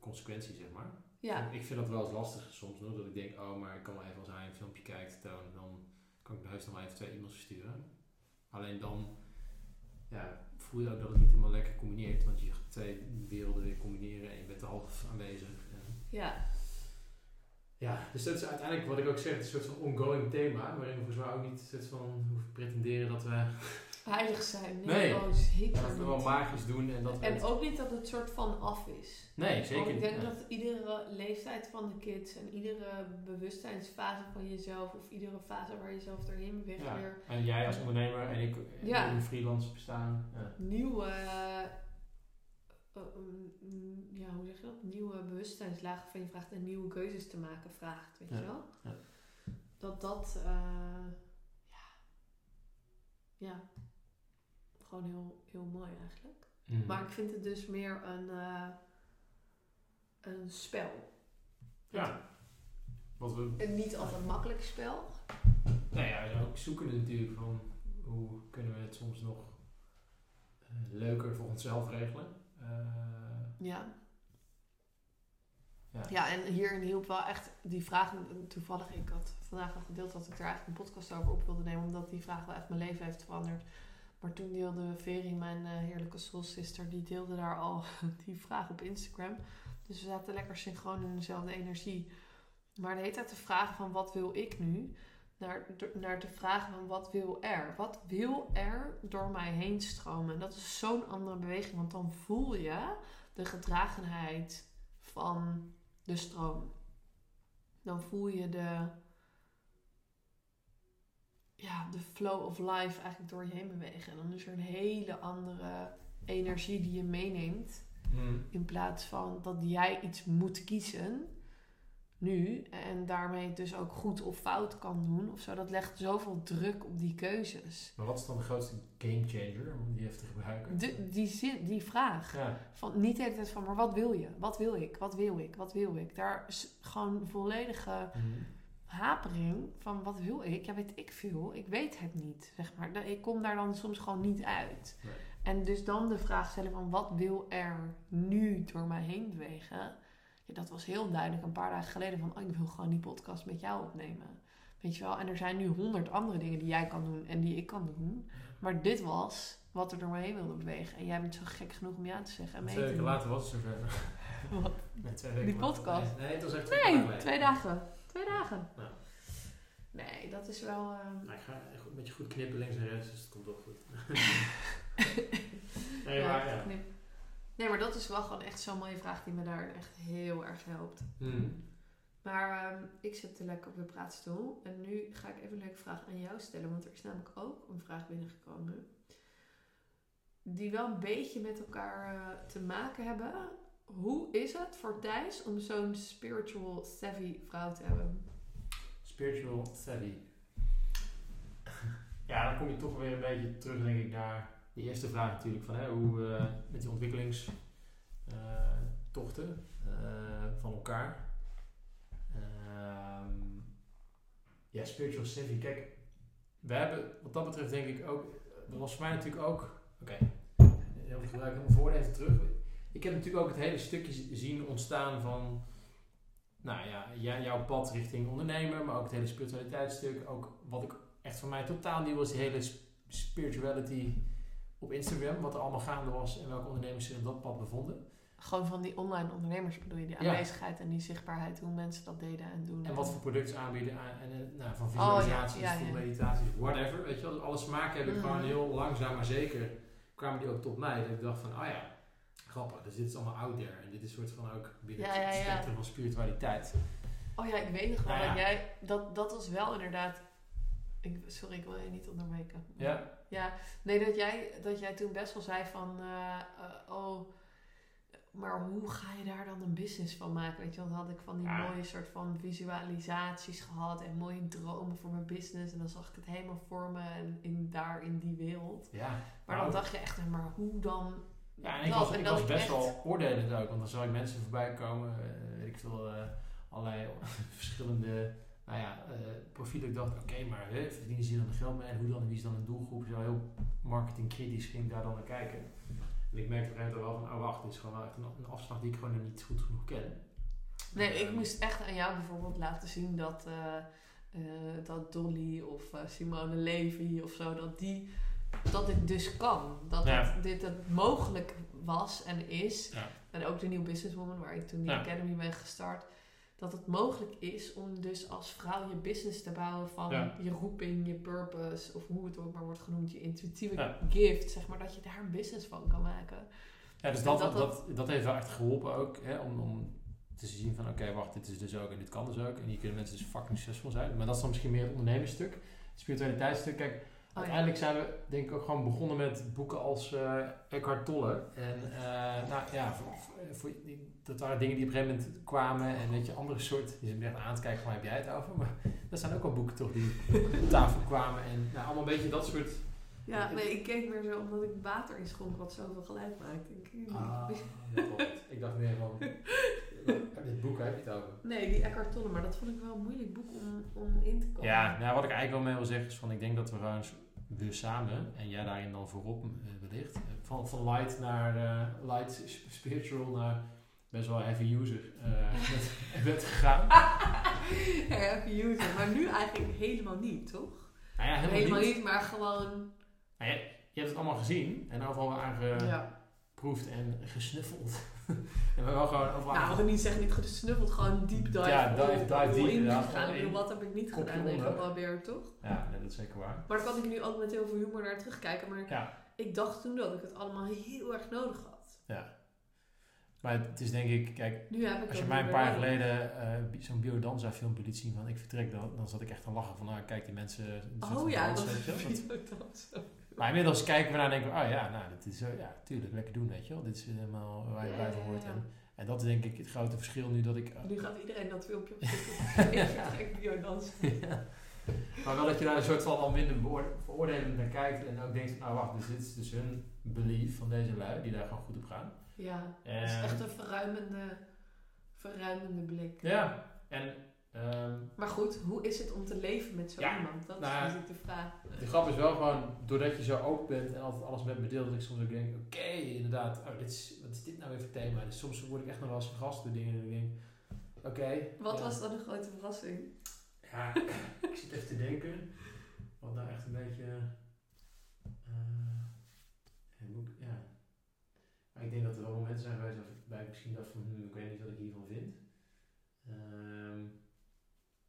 consequentie, zeg maar. Ja. Ik vind dat wel eens lastig soms, hoor, dat ik denk, oh, maar ik kan wel even als hij een filmpje kijkt, toon, dan kan ik naar huis nog even twee e-mails versturen. Alleen dan ja, voel je ook dat het niet helemaal lekker combineert, want je gaat twee werelden weer combineren en je bent half aanwezig. En Ja, ja, dus dat is uiteindelijk wat ik ook zeg, het is een soort van ongoing thema, waarin we volgens mij ook niet soort van hoeven pretenderen dat we, heilig zijn. Nee, Nee. oh, zeker dat we wel niet. magisch doen en dat. En het- ook niet dat het soort van af is. nee, zeker Want ik niet. denk dat iedere leeftijd van de kids en iedere bewustzijnsfase van jezelf of iedere fase waar je zelf doorheen beweegt Ja. weer En jij als ondernemer en ik Ja. in een freelance bestaan. Ja. nieuwe, eh, eh, mm, ja, hoe zeg je dat? Nieuwe bewustzijnslagen van je vraagt en nieuwe keuzes te maken vraagt, weet Ja. je wel? Ja. Dat dat, ja, ja, gewoon heel, heel mooi eigenlijk. Mhm. Maar ik vind het dus meer een, eh, een spel. Ja. Wat we Een niet altijd makkelijk spel. Nou ja, en ook zoeken natuurlijk van hoe kunnen we het soms nog eh, leuker voor onszelf regelen. Eh, Ja. Ja. Ja, en hierin hielp wel echt die vraag. Toevallig, ik had vandaag nog gedeeld dat ik er eigenlijk een podcast over op wilde nemen, omdat die vraag wel echt mijn leven heeft veranderd. Maar toen deelde Veri, mijn eh, heerlijke soul sister, die deelde daar al die vraag op Instagram. Dus we zaten lekker synchroon in dezelfde energie. Maar de hele tijd de vragen van wat wil ik nu? Naar, naar de vraag van wat wil er? Wat wil er door mij heen stromen? En dat is zo'n andere beweging, want dan voel je de gedragenheid van de stroom. Dan voel je de, ja, de flow of life eigenlijk door je heen bewegen. En dan is er een hele andere energie die je meeneemt. mm, In plaats van dat jij iets moet kiezen nu en daarmee het dus ook goed of fout kan doen of zo. Dat legt zoveel druk op die keuzes. Maar wat is dan de grootste game changer om die even te gebruiken? De, die, zin, die vraag. Ja, Van, niet de hele tijd van, maar wat wil je? Wat wil ik? Wat wil ik? Wat wil ik? Daar is gewoon volledige Mhm. Hapering van wat wil ik? Ja, weet ik veel. Ik weet het niet, zeg maar. Ik kom daar dan soms gewoon niet uit. Nee. En dus dan de vraag stellen van wat wil er nu door mij heen bewegen? Ja, dat was heel duidelijk een paar dagen geleden van oh, ik wil gewoon die podcast met jou opnemen. Weet je wel? En er zijn nu honderd andere dingen die jij kan doen en die ik kan doen. Maar dit was wat er door me heen wilde bewegen. En jij bent zo gek genoeg om ja te zeggen en mee Twee weken later was het zover. Wat? Nee, twee weken Die podcast? Nee, nee, het was echt twee Nee, twee dagen. Twee dagen. Ja. Nee, dat is wel... ehm, Nou, ik ga een beetje goed knippen links en rechts, dus het komt wel goed. nee, maar ja. nee, maar dat is wel gewoon echt zo'n mooie vraag die me daar echt heel erg helpt. Hmm. Maar ehm, ik zit te lekker op de praatstoel. En nu ga ik even een leuke vraag aan jou stellen. Want er is namelijk ook een vraag binnengekomen. Die wel een beetje met elkaar eh, te maken hebben. Hoe is het voor Thijs om zo'n spiritual savvy vrouw te hebben? Spiritual savvy. Ja, dan kom je toch weer een beetje terug, denk ik, naar die eerste vraag natuurlijk. Van, hè, hoe eh, met die ontwikkelingstochten eh, van elkaar. Ehm, ja, spiritual savvy. Kijk, we hebben wat dat betreft denk ik ook... Dat was voor mij natuurlijk ook... Oké, heel veel gebruik mijn voor even terug. Ik heb natuurlijk ook het hele stukje zien ontstaan van... Nou ja, jij- jouw pad richting ondernemer, maar ook het hele spiritualiteitsstuk. Ook wat ik echt voor mij totaal nieuw was, die hele sp- spirituality op Instagram. Wat er allemaal gaande was en welke ondernemers zich op dat pad bevonden. Gewoon van die online ondernemers bedoel je, die Ja. aanwezigheid en die zichtbaarheid, hoe mensen dat deden en doen. En wat voor producten aanbieden. aan- En, eh, nou, van Oh, ja, visualisaties, ja, tot meditaties, whatever. Weet je wel, alle smaken heb ik Mhm. gewoon heel langzaam maar zeker kwamen die ook tot mij. Dat ik dacht van, oh ja, grappig. Dus dit is allemaal out there. En dit is soort van ook binnen Ja, het spectrum van spiritualiteit. Oh ja, ik weet nog wel Nou dat jij... Dat, dat was wel inderdaad... Ik, sorry, ik wil je niet onderbreken. Ja, Ja, nee, dat jij, dat jij toen best wel zei van... eh, eh, oh, maar hoe ga je daar dan een business van maken? Weet je, want dan had ik van die Ja. mooie soort van visualisaties gehad... en mooie dromen voor mijn business. En dan zag ik het helemaal voor me en in, daar in die wereld. ja. Maar dan dacht je echt, maar hoe dan... Ja, en ik was, ik was best wel oordelend ook, want dan zag ik mensen voorbij komen, eh, weet ik veel, eh, allerlei verschillende nou ja, eh, profielen. Ik dacht, oké, maar hè, verdienen ze hier dan geld mee en hoe dan, wie is dan een doelgroep? Zo heel marketingkritisch ging ik daar dan naar kijken. En ik merkte op een gegeven moment wel van, oh wacht, dit is gewoon wel echt een, een afslag die ik gewoon niet goed genoeg ken. Nee, ik Ehm, moest echt aan jou bijvoorbeeld laten zien dat, dat Dolly of Simone Levy of zo, dat die dat ik dus kan. Dat Ja. dit het mogelijk was en is. Ja. En ook de nieuwe businesswoman waar ik toen die academy ben gestart. Dat het mogelijk is om dus als vrouw je business te bouwen van je roeping, je purpose, of hoe het ook maar wordt genoemd, je intuïtieve gift, zeg maar, dat je daar een business van kan maken. Ja, dus dat, dat dat, dat, heeft wel echt geholpen ook, hè, om, om te zien van, oké, wacht, dit is dus ook en dit kan dus ook. En hier kunnen mensen dus fucking succesvol zijn. Maar dat is dan misschien meer het ondernemersstuk. Het spiritualiteitsstuk, kijk, Oh. Uiteindelijk zijn we denk ik ook gewoon begonnen met boeken als eh Eckhart Tolle. En eh, nou ja, voor, dat waren dingen die op een gegeven moment kwamen. En weet je, andere soort, je zit me echt aan te kijken van waar heb jij het over? Maar dat zijn ook wel boeken toch die op tafel kwamen. En nou, allemaal een beetje dat soort... Ja, nee, ik keek meer zo omdat ik water inschonk wat zoveel geluid maakt. Ik, Ah, klopt. ik dacht meer van, dit boek heb je het over. Nee, die Eckhart Tolle, maar dat vond ik wel een moeilijk boek om, om in te komen. Ja, nou, wat ik eigenlijk wel mee wil zeggen is van, ik denk dat we gewoon we samen, en jij daarin dan voorop eh, wellicht, eh, van, van light naar eh, light spiritual naar best wel heavy user eh met gegaan. happy user. Maar nu eigenlijk helemaal niet, toch? Nou ja, helemaal, helemaal niet. niet, maar gewoon... Nou ja, je hebt het allemaal gezien en overal aangeproefd ja. En gesnuffeld. en we wel gewoon overal Nou, ik niet zeggen niet gesnuffeld, gewoon deep dive. Ja, dive- dive deep, in ja, gegaan. Ik bedoel, wat heb ik niet Kopje gedaan? Nee, onder. geprobeerd, toch? Ja, nee, dat is zeker waar. Maar daar kan ik nu ook met heel veel humor naar terugkijken. Maar Ja. ik dacht toen dat ik het allemaal heel erg nodig had. Maar het is denk ik, kijk, Nu heb ik Als je mij een paar jaar geleden bi- zo'n biodanza filmpje liet zien van ik vertrek, dan, dan zat ik echt te lachen van nou kijk die mensen. Oh ja, dat is zo. Maar inmiddels kijken we naar en denken we, oh ja, nou dit is zo, ja tuurlijk, lekker doen weet je wel. Dit is helemaal waar je Ja, bij hoort. ja. En, en dat is denk ik het grote verschil nu dat ik... Nu gaat iedereen dat filmpje opzoeken. ja, ik biodans. Ja. Maar wel dat je daar een soort van al minder veroordelend naar kijkt en ook denkt van nou wacht, dus dit is dus hun belief van deze lui die daar gewoon goed op gaan. Ja, En, dat is echt een verruimende, verruimende blik. Ja, en ehm, Maar goed, hoe is het om te leven met zo Ja, iemand? Dat nou, is natuurlijk de vraag. De grap is wel gewoon, doordat je zo open bent en altijd alles met me deelt, dat ik soms ook denk, oké, inderdaad, oh, dit is, wat is dit nou weer voor thema? Dus soms word ik echt nog wel eens verrast door dingen en ik denk, oké. Wat ja. was dan een grote verrassing? Ja, ik zit even te denken. Wat nou echt een beetje... eh, ja. Maar ik denk dat er wel momenten zijn geweest waarbij ik misschien dacht van... hm, ik weet niet wat ik hiervan vind. Ehm,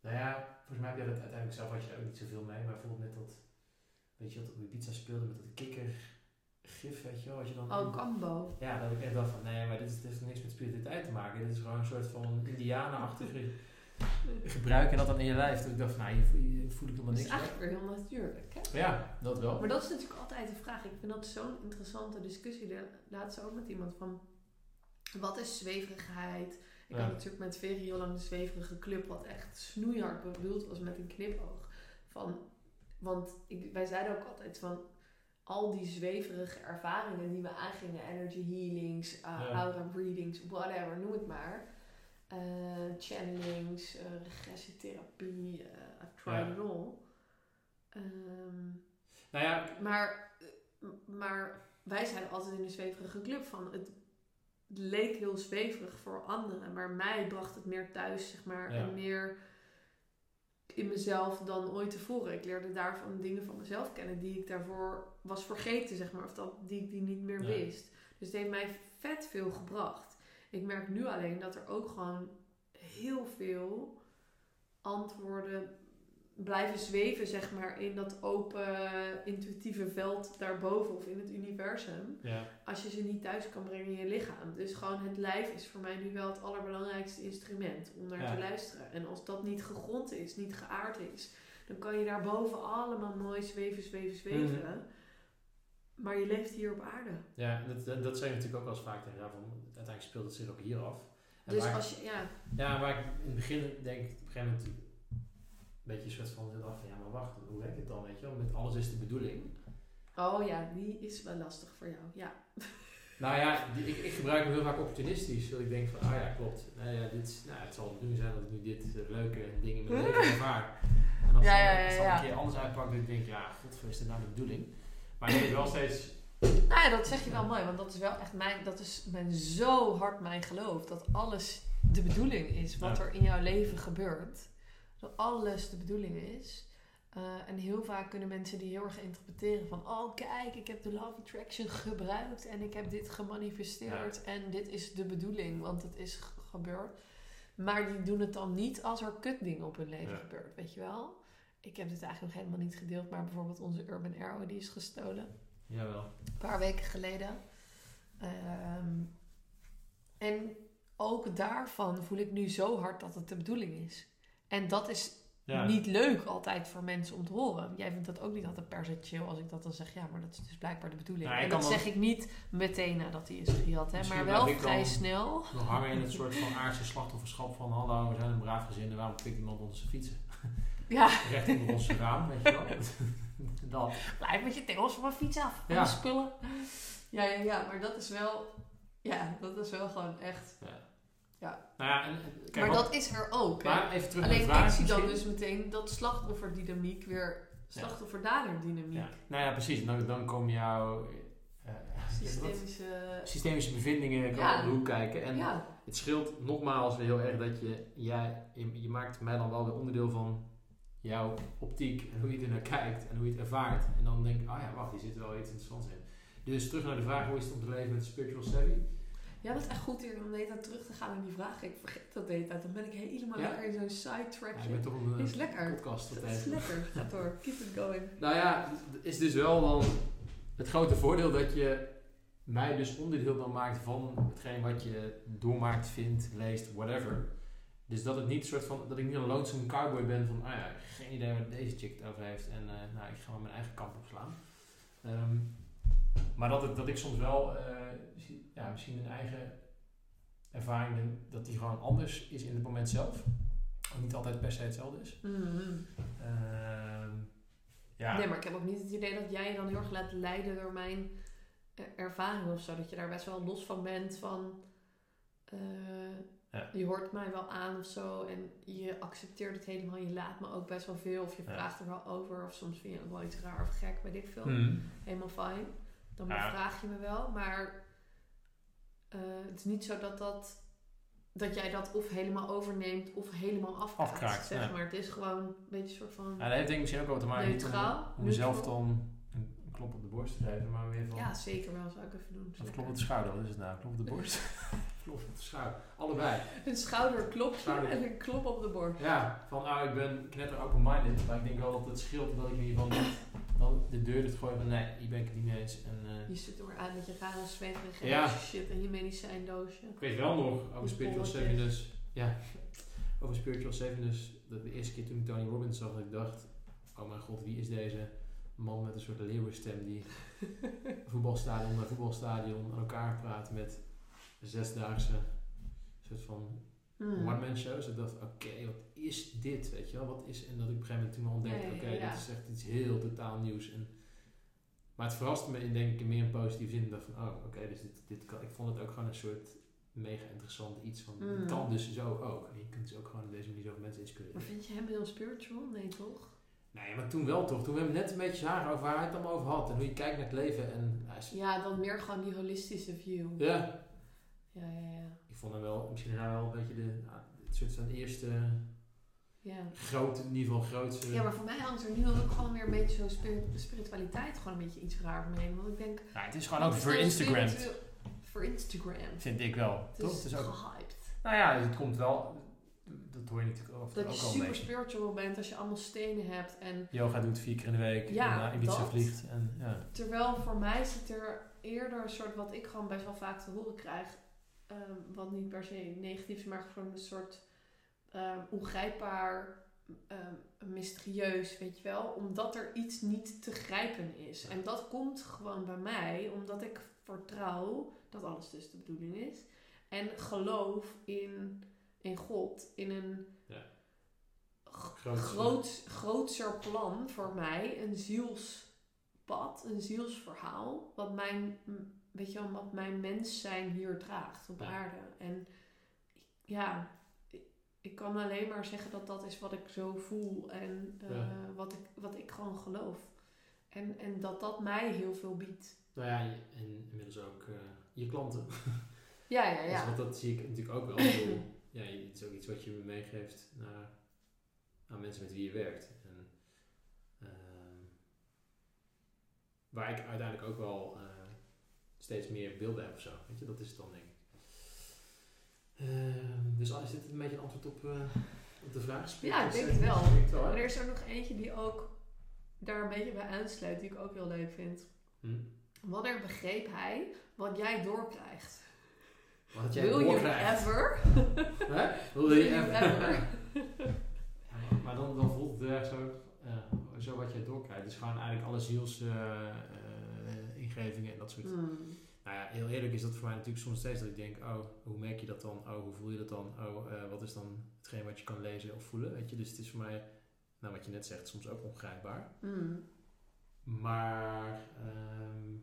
nou ja, volgens mij heb jij dat uiteindelijk zelf had je daar ook niet zoveel mee. Maar bijvoorbeeld met dat... Weet je wat op je pizza speelde met dat kikker gif, weet je wel? Wat je dan Oh, Cambo. ja, dat ik echt dacht van, nee, maar dit, is, dit heeft niks met spiritualiteit te maken. Dit is gewoon een soort van indianenachtige gebruik en dat dan in je lijf. Dat ik dacht van, nou, hier, voel- ik helemaal is niks mee. eigenlijk weer heel natuurlijk, hè? Ja, dat wel. Maar dat is natuurlijk altijd de vraag. Ik vind dat zo'n interessante discussie. De laatst ook met iemand van... Wat is zweverigheid? Ik had natuurlijk met Veri heel lang de zweverige club... wat echt snoeihard bedoeld was met een knipoog. Van, want ik, wij zeiden ook altijd van... Al die zweverige ervaringen die we aangingen... Energy healings, uh, aura readings, whatever, noem het maar... eh, channelings, eh, regressietherapie, eh I've tried it all. Ehm, Nou ja, maar, maar wij zijn altijd in de zweverige club van het leek heel zweverig voor anderen, maar mij bracht het meer thuis, zeg maar, Ja. en meer in mezelf dan ooit tevoren. Ik leerde daarvan dingen van mezelf kennen die ik daarvoor was vergeten, zeg maar, of dat, die ik die niet meer Ja. wist. Dus het heeft mij vet veel gebracht. Ik merk nu alleen dat er ook gewoon heel veel antwoorden blijven zweven, zeg maar, in dat open, intuïtieve veld daarboven of in het universum. ja, Als je ze niet thuis kan brengen in je lichaam. Dus gewoon het lijf is voor mij nu wel het allerbelangrijkste instrument om naar Ja. te luisteren. En als dat niet gegrond is, niet geaard is, dan kan je daarboven allemaal mooi zweven, zweven, zweven. Mhm. Maar je leeft hier op aarde. ja dat, dat, je natuurlijk ook wel eens vaak tegen van uiteindelijk speelt het zich ook hier af. En Dus waar, als je, ja, Ja, waar ik in het begin denk ik op een gegeven moment beetje een soort van dacht van, ja maar wacht, hoe werkt het dan, weet je wel? Met alles is de bedoeling. oh ja, die is wel lastig voor jou. Ja. Nou ja, die, ik, ik gebruik hem heel vaak opportunistisch. Dat ik denk van, ah ja, klopt. Nou ja, dit, nou, het zal bedoeling zijn dat ik nu dit eh, leuke ding in mijn leven ervaar. En als Ja, dan- dan een keer anders uitpakt, ik denk, ja, godver, is dit nou de bedoeling? Maar ik weet wel steeds, Nou ja, dat zeg je wel mooi, want dat is wel echt mijn, dat is mijn, zo hard mijn geloof. Dat alles de bedoeling is wat er in jouw leven gebeurt. Dat alles de bedoeling is. Eh, en heel vaak kunnen mensen die heel erg interpreteren van... Oh, kijk, ik heb de Love Attraction gebruikt en ik heb dit gemanifesteerd. En dit is de bedoeling, want het is gebeurd. Maar die doen het dan niet als er kutdingen op hun leven Ja. gebeurt, weet je wel? Ik heb dit eigenlijk nog helemaal niet gedeeld, maar bijvoorbeeld onze Urban Arrow die is gestolen jawel. een paar weken geleden. Ehm, en ook daarvan voel ik nu zo hard dat het de bedoeling is. En dat is Ja. niet leuk altijd voor mensen om te horen. Jij vindt dat ook niet altijd per se chill als ik dat dan zeg. Ja, maar dat is dus blijkbaar de bedoeling. Nou, en dat zeg ik niet meteen nadat hij is gejat. Hè, maar wel vrij snel. Nog hangen in het soort van aardse slachtofferschap van, hallo, we zijn een braaf gezin en waarom pikt iemand onze fietsen? Ja, Recht onder onze raam, weet je wel? dat. blijf met je tengels van mijn fiets af. Ja. de spullen. Ja, ja, ja, maar dat is wel... Ja, dat is wel gewoon echt... Nou ja, en, kijk, maar dat is er ook. hè. maar even terug naar Alleen de vraag. ik zie dan dus meteen dat slachtofferdynamiek weer slachtoffer-dader-dynamiek. Ja. Nou ja, precies. En dan, dan komen jouw wat? Systemische... systemische bevindingen Ja. op de hoek kijken. En ja, het scheelt nogmaals weer heel erg dat je, jij, je, je maakt mij dan wel weer onderdeel van jouw optiek en hoe je er naar kijkt en hoe je het ervaart. En dan denk ik, ah ja, wacht, hier zit wel iets interessants in. Dus terug naar de vraag, hoe is het om te leven met spiritual savvy? Jij bent echt goed hier om de hele tijd terug te gaan naar die vraag. Ik vergeet dat de hele tijd. Dan ben ik helemaal Ja? lekker in zo'n Ja, sidetrackje. ik ben toch een is lekker. podcast Dat is lekker. Ga door. Keep it going. Nou ja, het is dus wel dan het grote voordeel dat je mij dus onderdeel dan maakt van hetgeen wat je doormaakt, vindt, leest, whatever. Dus dat het niet soort van, dat ik niet een lonesome cowboy ben van, ah ja, geen idee waar deze chick het over heeft en eh, nou, ik ga maar mijn eigen kant opslaan. Ehm, maar dat, het, dat ik soms wel, zie- ja, misschien een eigen ervaring ben, dat die gewoon anders is in het moment zelf. Ook niet altijd per se hetzelfde is. Mhm. Ehm, ja. Nee, maar ik heb ook niet het idee dat jij je dan heel erg laat leiden door mijn eh, ervaring of zo. Dat je daar best wel los van bent van... eh, Ja. Je hoort mij wel aan of zo en je accepteert het helemaal. Je laat me ook best wel veel of je Ja. vraagt er wel over. Of soms vind je ook wel iets raar of gek, weet ik veel. Hmm. Helemaal fijn. Dan Ja. vraag je me wel. Maar eh, het is niet zo dat dat dat jij dat of helemaal overneemt of helemaal afkraakt. Afkraakt, zeg ja. maar. Het is gewoon een beetje een soort van... Ja, dat heeft denk ik misschien ook wel te maken met om, Neutraal, om mezelf neutral. dan een, een klop op de borst te geven, maar weer van... Ja, zeker wel. Zou ik even doen. Of klop op de schouder, wat is het nou? Klop op de borst? klop op de schouder. Allebei. Een schouderklopje Schouder. en een klop op de borst. Ja, van nou, ik ben knetter open-minded, maar ik denk wel dat het scheelt dat ik in ieder geval niet dan de deur dicht gooi van nee, hier ben ik het niet mee eens. En, eh, Je zit er maar aan met je rare zweterige Ja. shit en je medicijndoosje. ik weet wel nog over Spiritual. Seven ja, over Spiritual Seven dat de eerste keer toen ik Tony Robbins zag, dat ik dacht, oh mijn god, wie is deze man met een soort leeuwenstem die voetbalstadion naar voetbalstadion aan elkaar praat met zesdaagse soort van Hmm. one-man shows. Ik dacht, oké, wat is dit, weet je wel? Wat is, en dat ik op een gegeven moment toen ontdekte, oké, ja. dit is echt iets heel totaal nieuws. En, maar het verraste me in, denk ik, in meer een positieve zin. Ik dacht van, oh, oké, dus dit, dit kan, ik vond het ook gewoon een soort mega interessant iets van, Mm. het kan dus zo ook. En je kunt dus ook gewoon op deze manier zoveel mensen Maar inspireren. vind je hem heel spiritual? Nee, toch? Nee, maar toen wel toch. Toen we hem net een beetje zagen over waar hij het allemaal over had. En hoe je kijkt naar het leven. En Ja, dan meer gewoon die holistische view. ja, Ja, ja, ja. Ik vond hem wel, misschien is hij wel een beetje de, het soort van eerste Ja. grote, in ieder geval grootste. Ja, maar voor mij hangt er nu ook gewoon weer een beetje zo spiri- spiritualiteit gewoon een beetje iets raar omheen. Want ik denk... Ja, het is gewoon ook voor Instagram. Voor Instagram. Vind ik wel. Het toch? is Het is ook, gehyped. nou ja, het komt wel. Dat hoor je natuurlijk ook, Dat ook je al super spiritual bent als je allemaal stenen hebt. En Yoga doet vier keer in de week. Ja, en naar Ibiza dat. vliegt. En, ja. terwijl voor mij zit er eerder een soort wat ik gewoon best wel vaak te horen krijg. Ehm, wat niet per se negatief is, maar gewoon een soort ehm, ongrijpbaar, ehm, mysterieus, weet je wel. Omdat er iets niet te grijpen is. En dat komt gewoon bij mij omdat ik vertrouw dat alles dus de bedoeling is. En geloof in, in God, in een Grootste. groot, grootser plan voor mij, een zielspad, een zielsverhaal, wat mijn, weet je wel, wat mijn mens zijn hier draagt op Ja. aarde. En ja, ik, kan alleen maar zeggen dat dat is wat ik zo voel en eh, Ja. wat, ik, wat ik gewoon geloof. En, en dat dat mij heel veel biedt. Nou ja, en inmiddels ook eh, je klanten. Ja, ja, Dus ja. want dat zie ik natuurlijk ook wel. Ja, het is ook iets wat je meegeeft naar, aan mensen met wie je werkt. En, ehm, waar ik uiteindelijk ook wel eh, steeds meer beelden heb of zo. Weet je, dat is het dan denk ik. Ehm, dus is dit een beetje een antwoord op, eh, op de vraag? Ja, ik denk het wel. Maar er is er nog eentje die ook daar een beetje bij aansluit, die ik ook heel leuk vind. Hm? Wanneer begreep hij wat jij doorkrijgt? Wat jij Wil je doorkrijgt. ever? Wil je Will you ever? Ja, maar- dan, dan voelt het erg zo, eh, zo wat jij doorkrijgt. Dus gewoon eigenlijk alle en dat soort. Hmm. Nou ja, heel eerlijk is dat voor mij natuurlijk soms steeds dat ik denk, oh, hoe merk je dat dan? Oh, hoe voel je dat dan? Oh, eh, wat is dan hetgeen wat je kan lezen of voelen? Weet je, dus het is voor mij, nou wat je net zegt, soms ook ongrijpbaar. Hmm. Maar ehm,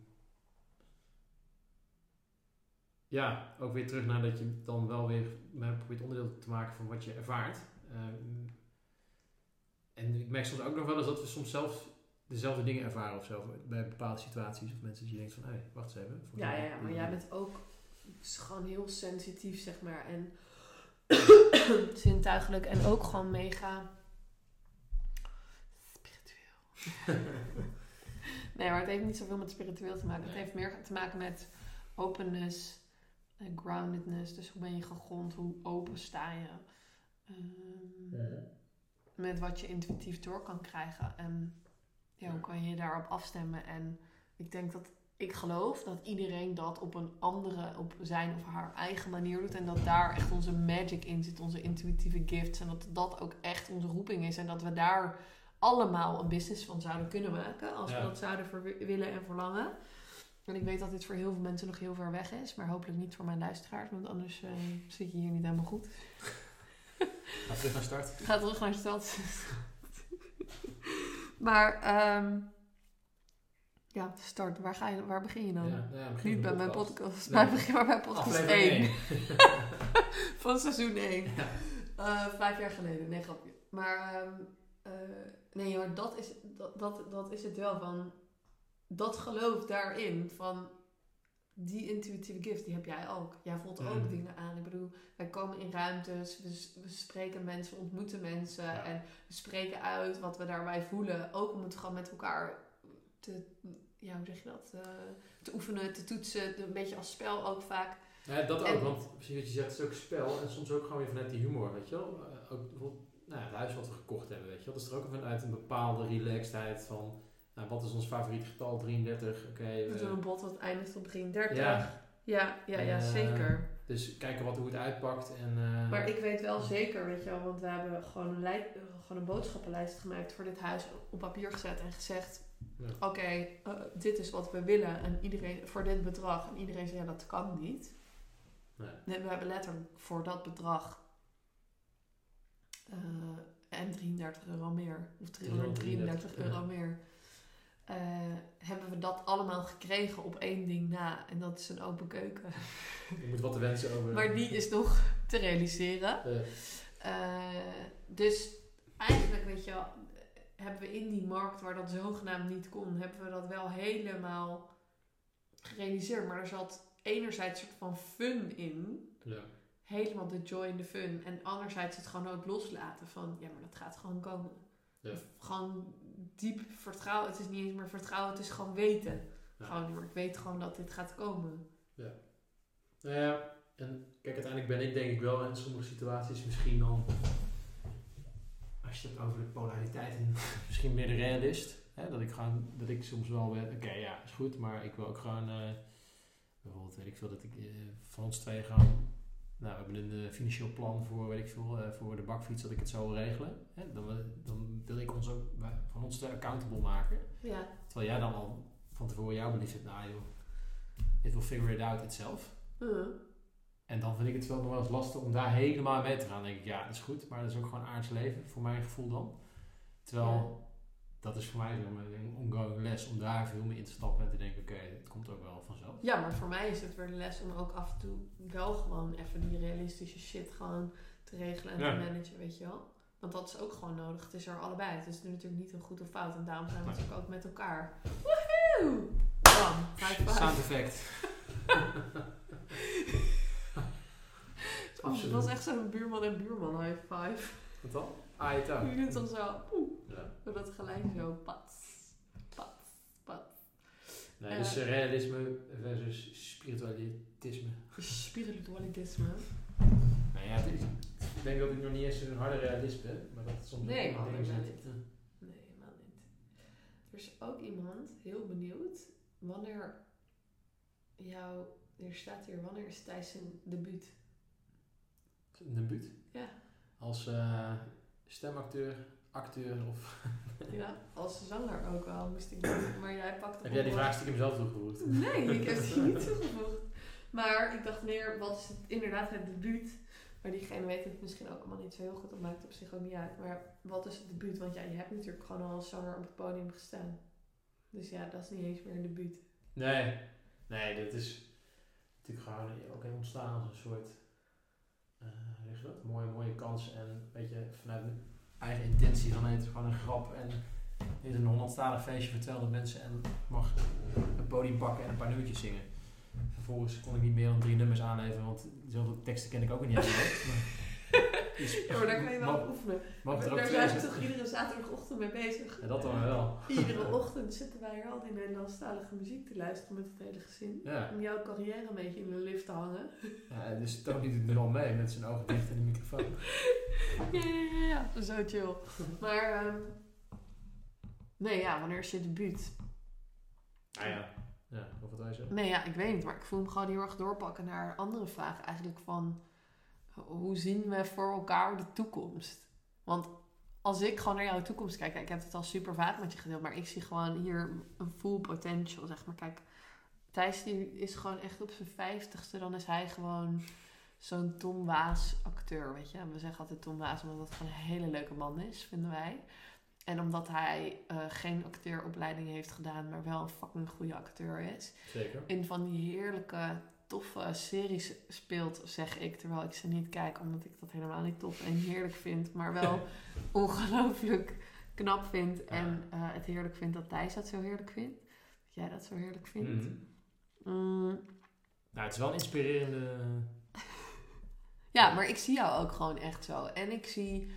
ja, ook weer terug naar dat je dan wel weer probeert onderdeel te maken van wat je ervaart. Ehm, en ik merk soms ook nog wel eens dat we soms zelf dezelfde dingen ervaren of zo bij bepaalde situaties of mensen die je denkt van, hé, hey, wacht eens even. Ja, mij- ja, ja, maar jij bent ook is gewoon heel sensitief, zeg maar. En zintuigelijk en ook gewoon mega spiritueel. nee, maar het heeft niet zoveel met spiritueel te maken. Het heeft meer te maken met openness en groundedness. Dus hoe ben je gegrond? Hoe open sta je? Ehm, met wat je intuïtief door kan krijgen. En ja, hoe kan je je daarop afstemmen? En ik denk dat ik geloof dat iedereen dat op een andere, op zijn of haar eigen manier doet. En dat daar echt onze magic in zit, onze intuïtieve gifts. En dat dat ook echt onze roeping is. En dat we daar allemaal een business van zouden kunnen maken. Als Ja. we dat zouden willen en verlangen. En ik weet dat dit voor heel veel mensen nog heel ver weg is. Maar hopelijk niet voor mijn luisteraars. Want anders eh, zit je hier niet helemaal goed. Ga terug naar start. Ga terug naar stad. Maar, ehm ja, start. Waar, ga je, waar begin je dan? Ja, ja, begin Niet bij mijn podcast. Nee. maar begin maar bij podcast Aflevering 1 één. van seizoen 1. Ja. Eh, vijf jaar geleden, nee grapje. Maar ehm, eh, nee hoor, dat is, dat, dat, dat is het wel van, dat geloof daarin van, die intuïtieve gift, die heb jij ook. Jij voelt Mm. ook dingen aan. Ik bedoel, wij komen in ruimtes, we, spreken mensen, ontmoeten mensen Ja. en we spreken uit wat we daarbij voelen. Ook om het gewoon met elkaar te, ja, hoe zeg je dat, Eh, te oefenen, te toetsen, een beetje als spel ook vaak. Ja, dat ook, En- want precies wat je zegt, het is ook spel en soms ook gewoon weer vanuit die humor, weet je wel. Eh, ook bijvoorbeeld, nou ja, het huis wat we gekocht hebben, weet je wel. Dat is er ook vanuit een bepaalde relaxedheid van, nou, wat is ons favoriete getal? 33, oké. We doen een bot dat eindigt op 33. ja, ja, ja, ja, Eh, zeker. dus kijken wat, hoe het uitpakt en... eh, Maar ik weet wel zeker, weet je wel, want we hebben gewoon een, lij- eh, gewoon een boodschappenlijst gemaakt voor dit huis op papier gezet en gezegd: Ja. Oké, eh, dit is wat we willen en iedereen voor dit bedrag. En iedereen zei: Ja, dat kan niet. Nee. Nee, we hebben letterlijk voor dat bedrag en 33 euro meer, of 333 euro ja. meer. Eh, hebben we dat allemaal gekregen op één ding na. En dat is een open keuken. Je moet wat te wensen over... Maar die is nog te realiseren. eh, dus eigenlijk, weet je wel, hebben we in die markt waar dat zogenaamd niet kon, hebben we dat wel helemaal gerealiseerd. Maar er zat enerzijds een soort van fun in. ja. Helemaal de joy in de fun. En anderzijds het gewoon ook loslaten van, ja, maar dat gaat gewoon komen. Ja. Gewoon diep vertrouwen. Het is niet eens meer vertrouwen, het is gewoon weten. Ja. Gewoon, maar ik weet gewoon dat dit gaat komen. Nou ja, en kijk, uiteindelijk ben ik denk ik wel in sommige situaties misschien dan, als je het over de polariteit en misschien meer de realist, hè, dat ik gewoon, dat ik soms wel ben, oké ja, is goed, maar ik wil ook gewoon, eh, bijvoorbeeld weet ik veel, dat ik eh, van ons twee gaan, nou we hebben een eh, financieel plan voor, weet ik veel, eh, voor de bakfiets, dat ik het zo wil regelen. Hè, dan, wil- dan wil ik ons ook wij- van ons twee accountable maken. Ja, Terwijl jij dan al van tevoren jouw belief hebt, nou joh, it will figure it out itself. Uh, En dan vind ik het wel nog wel eens lastig om daar helemaal mee te gaan. Dan denk ik, ja, dat is goed, maar dat is ook gewoon aards leven, voor mijn gevoel dan. Terwijl, dat is voor mij een ongoing les om daar veel meer in te stappen en te denken, oké, het komt ook wel vanzelf. Ja, maar voor mij is het weer de les om ook af en toe wel gewoon even die realistische shit gewoon te regelen en Ja. te managen, weet je wel. Want dat is ook gewoon nodig. Het is er allebei. Het is natuurlijk niet een goed of fout. En daarom zijn we natuurlijk ook met elkaar. Woehoe! Bam. Sound effect. Oh, dat absoluut. was echt zo'n buurman en buurman high five. Wat dan? Ah, je touw. Je doet dan zo, poeh, Ja. dat geluid zo, pats, pats, pats. Nee, dus eh, realisme versus spiritualisme. Spiritualisme. Nou ja, is, ik denk dat ik nog niet eens een harde realist ben, maar dat soms Nee, helemaal niet. Nee, helemaal niet. Er is ook iemand heel benieuwd wanneer jouw, er staat hier, wanneer is Thijs zijn debuut? Een debuut. Ja. Als eh, stemacteur, acteur of... Ja, als zanger ook wel, moest ik doen. Maar jij pakt Heb jij die vraag stiekem zelf toegevoegd? Nee, ik heb die niet toegevoegd. Maar ik dacht meer, wat is het, inderdaad het debuut? Maar diegene weet het misschien ook allemaal niet zo heel goed. Dat maakt op zich ook niet uit. Maar wat is het debuut? Want ja, je hebt natuurlijk gewoon al als zanger op het podium gestaan. Dus ja, dat is niet eens meer een debuut. Nee, nee, dit is natuurlijk gewoon ook ontstaan als een soort, eh hoe zeg je mooie, mooie kans en weet je, vanuit mijn eigen intentie van het gewoon een grap en dit is een Hollandstalig feestje 200 mensen en mag een podium pakken en een paar nummertjes zingen. Vervolgens kon ik niet meer dan drie nummers aanleveren, want zoveel teksten ken ik ook niet Ja, maar daar kan je wel op oefenen. mag er ook Daar zijn we toch iedere zaterdagochtend mee bezig. Ja, dat dan wel. Iedere ochtend zitten wij hier al die Nederlandstalige muziek te luisteren met het hele gezin. Ja. Om jouw carrière een beetje in de lift te hangen. ja dus Tony doet het nu al mee met zijn ogen dicht en de microfoon. Ja, ja, ja, ja. Zo chill. Maar, ehm, nee ja, wanneer is je debuut? Ah ja. Ja, of wat je zeggen? Nee ja, ik weet niet, maar ik voel hem gewoon heel erg doorpakken naar andere vragen eigenlijk van... Hoe zien we voor elkaar de toekomst? Want als ik gewoon naar jouw toekomst kijk, kijk, ik heb het al super vaak met je gedeeld, maar ik zie gewoon hier een full potential, zeg maar. Kijk, Thijs die is gewoon echt op zijn vijftigste, dan is hij gewoon zo'n Tom Waas acteur, weet je. En we zeggen altijd Tom Waas omdat het gewoon een hele leuke man is, vinden wij. En omdat hij eh, geen acteuropleiding heeft gedaan, maar wel een fucking goede acteur is. Zeker. In van die heerlijke, toffe series speelt, zeg ik. Terwijl ik ze niet kijk, omdat ik dat helemaal niet tof en heerlijk vind. Maar wel ongelooflijk knap vind. En eh, het heerlijk vind dat Thijs dat zo heerlijk vindt. Dat jij dat zo heerlijk vindt. Mhm. Mm, Nou, het is wel een inspirerende... Ja, maar ik zie jou ook gewoon echt zo. En ik zie,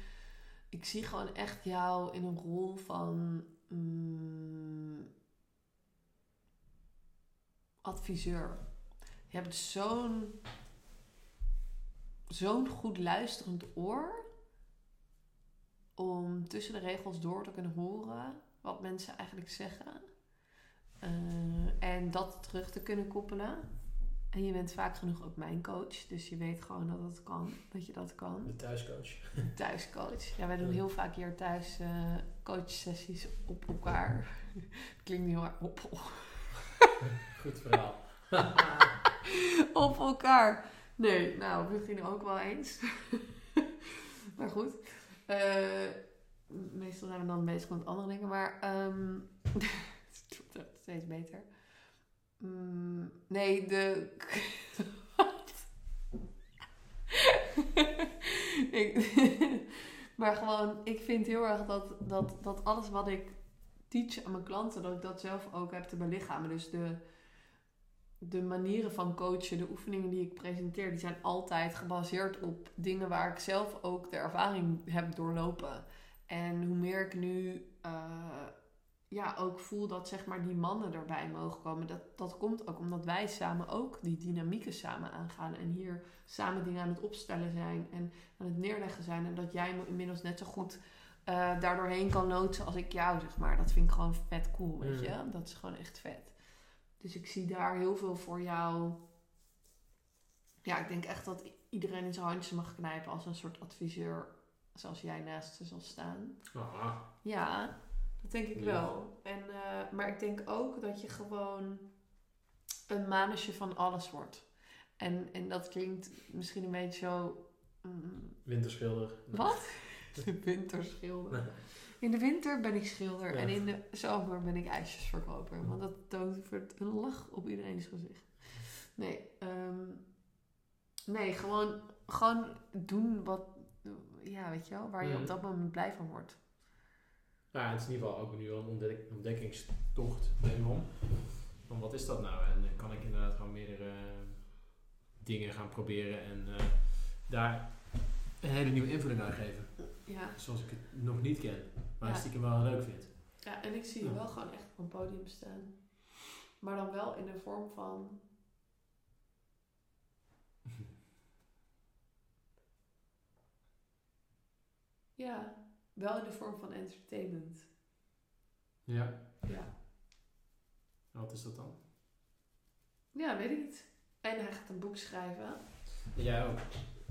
ik zie gewoon echt jou in een rol van mm, adviseur. Je hebt zo'n zo'n goed luisterend oor om tussen de regels door te kunnen horen wat mensen eigenlijk zeggen. Eh, en dat terug te kunnen koppelen. En je bent vaak genoeg ook mijn coach. Dus je weet gewoon dat het kan. Dat je dat kan. De thuiscoach. Thuiscoach. Ja, wij doen heel vaak hier thuis uh, coachsessies op elkaar. Klinkt niet heel erg op. Goed verhaal. op elkaar. Nee, nou, misschien ook wel eens. maar goed. Uh, meestal zijn we dan bezig met andere dingen. Maar het wordt steeds beter. Mm, nee, de. maar gewoon, ik vind heel erg dat, dat, dat alles wat ik teach aan mijn klanten, dat ik dat zelf ook heb te belichamen. Dus de, de manieren van coachen, de oefeningen die ik presenteer, die zijn altijd gebaseerd op dingen waar ik zelf ook de ervaring heb doorlopen. En hoe meer ik nu uh, ja, ook voel dat zeg maar die mannen erbij mogen komen. Dat, dat komt ook omdat wij samen ook die dynamieken samen aangaan. En hier samen dingen aan het opstellen zijn en aan het neerleggen zijn. En dat jij me inmiddels net zo goed uh, daardoorheen kan loodsen als ik jou, zeg maar. Dat vind ik gewoon vet cool, weet je. Mm. Dat is gewoon echt vet. Dus ik zie daar heel veel voor jou. Ja, ik denk echt dat iedereen in zijn handjes mag knijpen als een soort adviseur. Zoals jij naast ze zal staan. Aha. Ja, dat denk ik wel. En, uh, maar ik denk ook dat je gewoon een manusje van alles wordt. En, en dat klinkt misschien een beetje zo... Um, Winterschilder. Wat? De winterschilder. In de winter ben ik schilder en in de zomer ben ik ijsjesverkoper. Want dat toont een lach op iedereen's gezicht. Nee, um, nee gewoon, gewoon doen wat, ja, weet je wel, waar je op mhm. dat moment blij van wordt. Nou, het is in ieder geval ook nu een ontdek ontdekkingstocht om. Van wat is dat nou? En uh, kan ik inderdaad gewoon meerdere dingen gaan proberen en uh, daar een hele nieuwe invulling aan geven. Ja. Zoals ik het nog niet ken, maar ja. stiekem wel leuk vind. Ja, en ik zie je wel gewoon echt op een podium staan. Maar dan wel in de vorm van. ja, wel in de vorm van entertainment. Ja. Ja. En wat is dat dan? Ja, weet ik niet. En hij gaat een boek schrijven. Jij ook.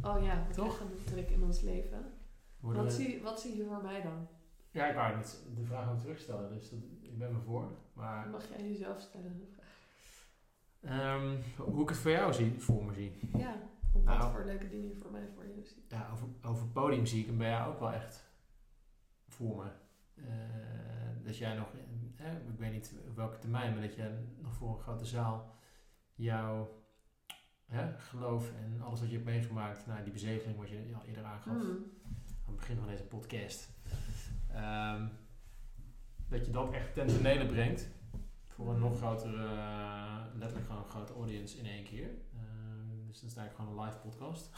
Oh ja, toch een druk in ons leven. Wat zie, wat zie je voor mij dan? Ja, ik wou niet de vraag ook terugstellen, dus dat, ik ben me voor. Maar... Mag jij jezelf stellen, de vraag? Um, hoe ik het voor jou zie, voor me zie. Ja, wat nou, voor leuke dingen je voor mij voor je ziet. Ja, over, over podium zie ik hem bij jou ook wel echt voor me. Uh, dat jij nog, eh, ik weet niet op welke termijn, maar dat jij nog voor een grote zaal jouw hè, geloof en alles wat je hebt meegemaakt, nou, die bezegeling wat je al eerder aangaf mm. Het begin van deze podcast, um, dat je dat echt ten tonele brengt voor een nog grotere, uh, letterlijk gewoon een grote audience in één keer. Uh, dus dat is eigenlijk gewoon een live podcast.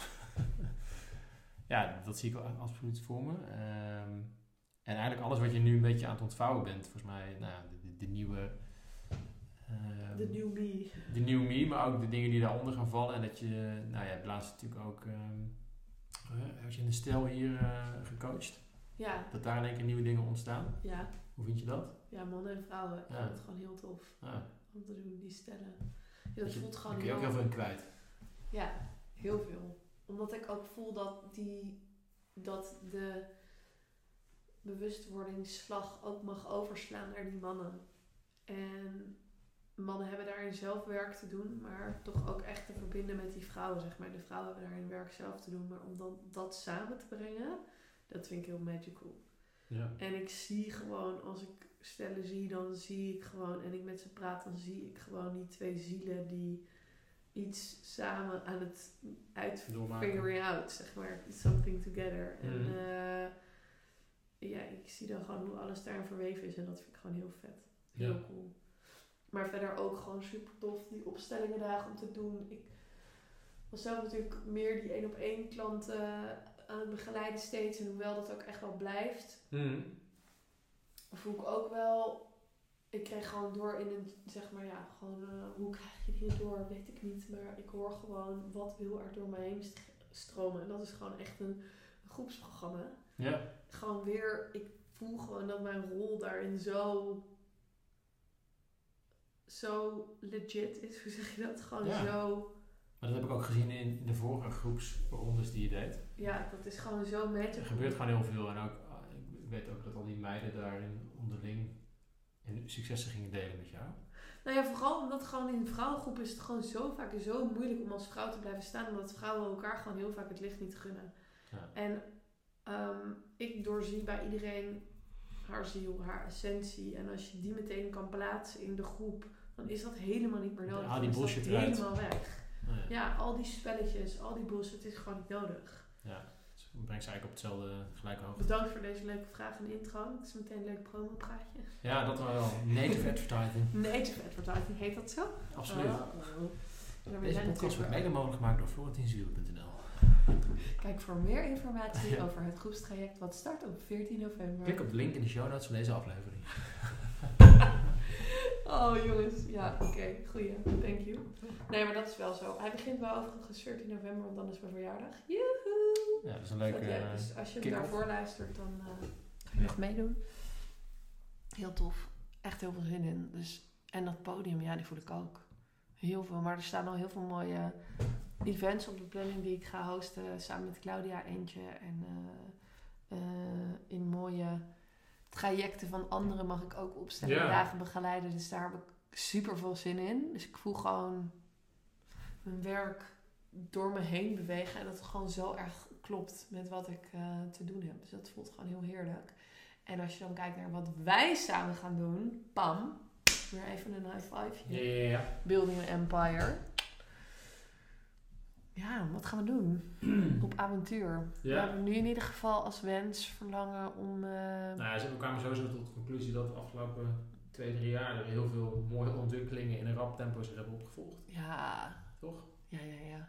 ja, dat zie ik absoluut voor me. Um, en eigenlijk alles wat je nu een beetje aan het ontvouwen bent, volgens mij, nou, de, de, nieuwe. Uh, de new me. De new me, maar ook de dingen die daaronder gaan vallen. En dat je, nou ja, laatst natuurlijk ook, um, uh, je in de stijl hier uh, gecoacht. Ja. Dat daar in één keer nieuwe dingen ontstaan. Ja. Hoe vind je dat? Ja, mannen en vrouwen. Ik ja. vind het gewoon heel tof. Ja. Om te doen, die stellen. Ja, dat je, voelt gewoon kun je ook heel veel in kwijt. Ja, heel veel. Omdat ik ook voel dat die, dat de bewustwordingsslag ook mag overslaan naar die mannen. En mannen hebben daarin zelf werk te doen, maar toch ook echt te verbinden met die vrouwen, zeg maar. De vrouwen hebben daarin werk zelf te doen, maar om dan dat samen te brengen, dat vind ik heel magical. Ja. En ik zie gewoon, als ik stellen zie, dan zie ik gewoon, en ik met ze praat, dan zie ik gewoon die twee zielen die iets samen aan het uit figuring out, zeg maar. Something together. En mhm. eh, ja, ik zie dan gewoon hoe alles daarin verweven is en dat vind ik gewoon heel vet. Heel cool. Maar verder ook gewoon super tof die opstellingen dagen om te doen. Ik was zelf natuurlijk meer die één op één klanten aan het begeleiden steeds. En hoewel dat ook echt wel blijft, Mhm. voel ik ook wel. Ik kreeg gewoon door in een, zeg maar ja, gewoon eh, hoe krijg je dingen door, weet ik niet. Maar ik hoor gewoon wat wil er door mij heen st- stromen. En dat is gewoon echt een, een groepsprogramma. Ja. Gewoon weer, ik voel gewoon dat mijn rol daarin zo, zo legit is. Hoe zeg je dat? Gewoon Ja. zo, Maar dat heb ik ook gezien in, in de vorige groepsrondes die je deed. ja, dat is gewoon zo Er magical. gebeurt gewoon heel veel. En ook, ik weet ook dat al die meiden daarin onderling in successen gingen delen met jou. Nou ja, vooral omdat gewoon in vrouwengroepen is het gewoon zo vaak zo moeilijk om als vrouw te blijven staan. Omdat vrouwen elkaar gewoon heel vaak het licht niet gunnen. Ja. En ehm, ik doorzie bij iedereen haar ziel, haar essentie. En als je die meteen kan plaatsen in de groep, dan is dat helemaal niet meer nodig. Haal die Dan is dat bullshit eruit. helemaal weg. Nou ja. Ja, al die spelletjes, al die bullshit is gewoon niet nodig. Dus ik breng ze eigenlijk op hetzelfde gelijke hoogte. Bedankt voor deze leuke vraag en intro. Het is meteen een leuk promopraatje. Ja, dat wel. Native advertising. Native advertising, heet dat zo? Absoluut. Oh. Ja, we Deze podcast wordt mede mogelijk gemaakt door florentinzuur.nl. Kijk voor meer informatie over het groepstraject wat start op 14 november. Klik op de link in de show notes van deze aflevering. Oh jongens, ja oké, goeie, thank you. Nee, maar dat is wel zo. Hij begint wel overigens 14 november, want dan is mijn verjaardag. Joehoe! Ja, dat is een Leuk, leuke... leuk. eh, Dus als je hem daarvoor luistert, dan eh kan je nog meedoen. Heel tof. Echt heel veel zin in. Dus, en dat podium, ja, die voel ik ook. Heel veel. Maar er staan al heel veel mooie events op de planning die ik ga hosten. Samen met Claudia eentje. En eh, eh, in mooie trajecten van anderen mag ik ook opstellen. Ja. Dagen begeleiden. Dus daar heb ik super veel zin in. Dus ik voel gewoon mijn werk door me heen bewegen. En dat het gewoon zo erg klopt met wat ik eh, te doen heb. Dus dat voelt gewoon heel heerlijk. En als je dan kijkt naar wat wij samen gaan doen. Pam. Weer even een high five. Ja. Building an Empire. Ja, wat gaan we doen? Op avontuur. We hebben nu in ieder geval als wens verlangen om... eh, Nou ja, ze- we kwamen sowieso tot de conclusie dat de afgelopen twee, drie jaar er heel veel mooie ontwikkelingen in een rap tempo zich hebben opgevolgd. ja, Toch? ja, ja, ja.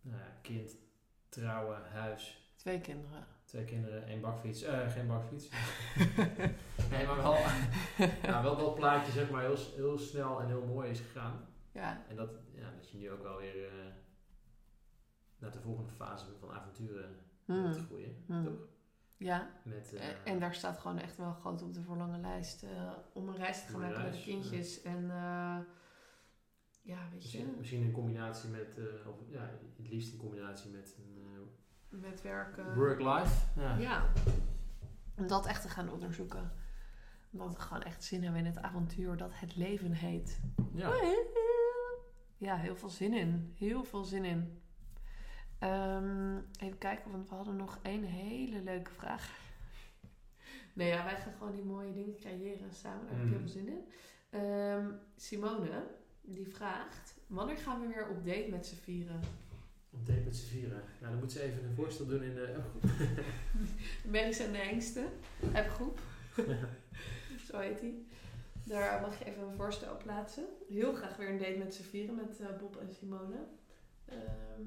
Nou ja, kind, trouwen, huis, Twee kinderen. twee kinderen, één bakfiets. Eh, geen bakfiets. nee, maar wel, ja, wel dat plaatje zeg maar heel, heel snel en heel mooi is gegaan. Ja, En dat, ja, dat je nu ook wel weer eh, naar de volgende fase van avonturen Hmm. moet groeien. Hmm. Toch? ja. Met, eh, en daar staat gewoon echt wel groot op de verlangenlijst eh, om een reis te gaan maken met kindjes. En eh, ja, weet je, misschien, misschien in combinatie met, eh, of ja, het liefst in combinatie met een met werken. work-life. Ja. Ja, om dat echt te gaan onderzoeken. Omdat we gewoon echt zin hebben in het avontuur dat het leven heet. Ja. Ja, heel veel zin in. Heel veel zin in. Ehm, even kijken, want we hadden nog één hele leuke vraag. Nee, ja, wij gaan gewoon die mooie dingen creëren samen. Daar heb ik heel Mhm. veel zin in. Ehm, Simone, die vraagt... Wanneer gaan we weer op date met z'n vieren? Op date met z'n vieren. Nou, dan moet ze even een voorstel doen in de appgroep. Meris en de Engste, appgroep. Zo heet die. Daar mag je even een voorstel plaatsen. Heel graag weer een date met z'n vieren, met eh, Bob en Simone. Ehm,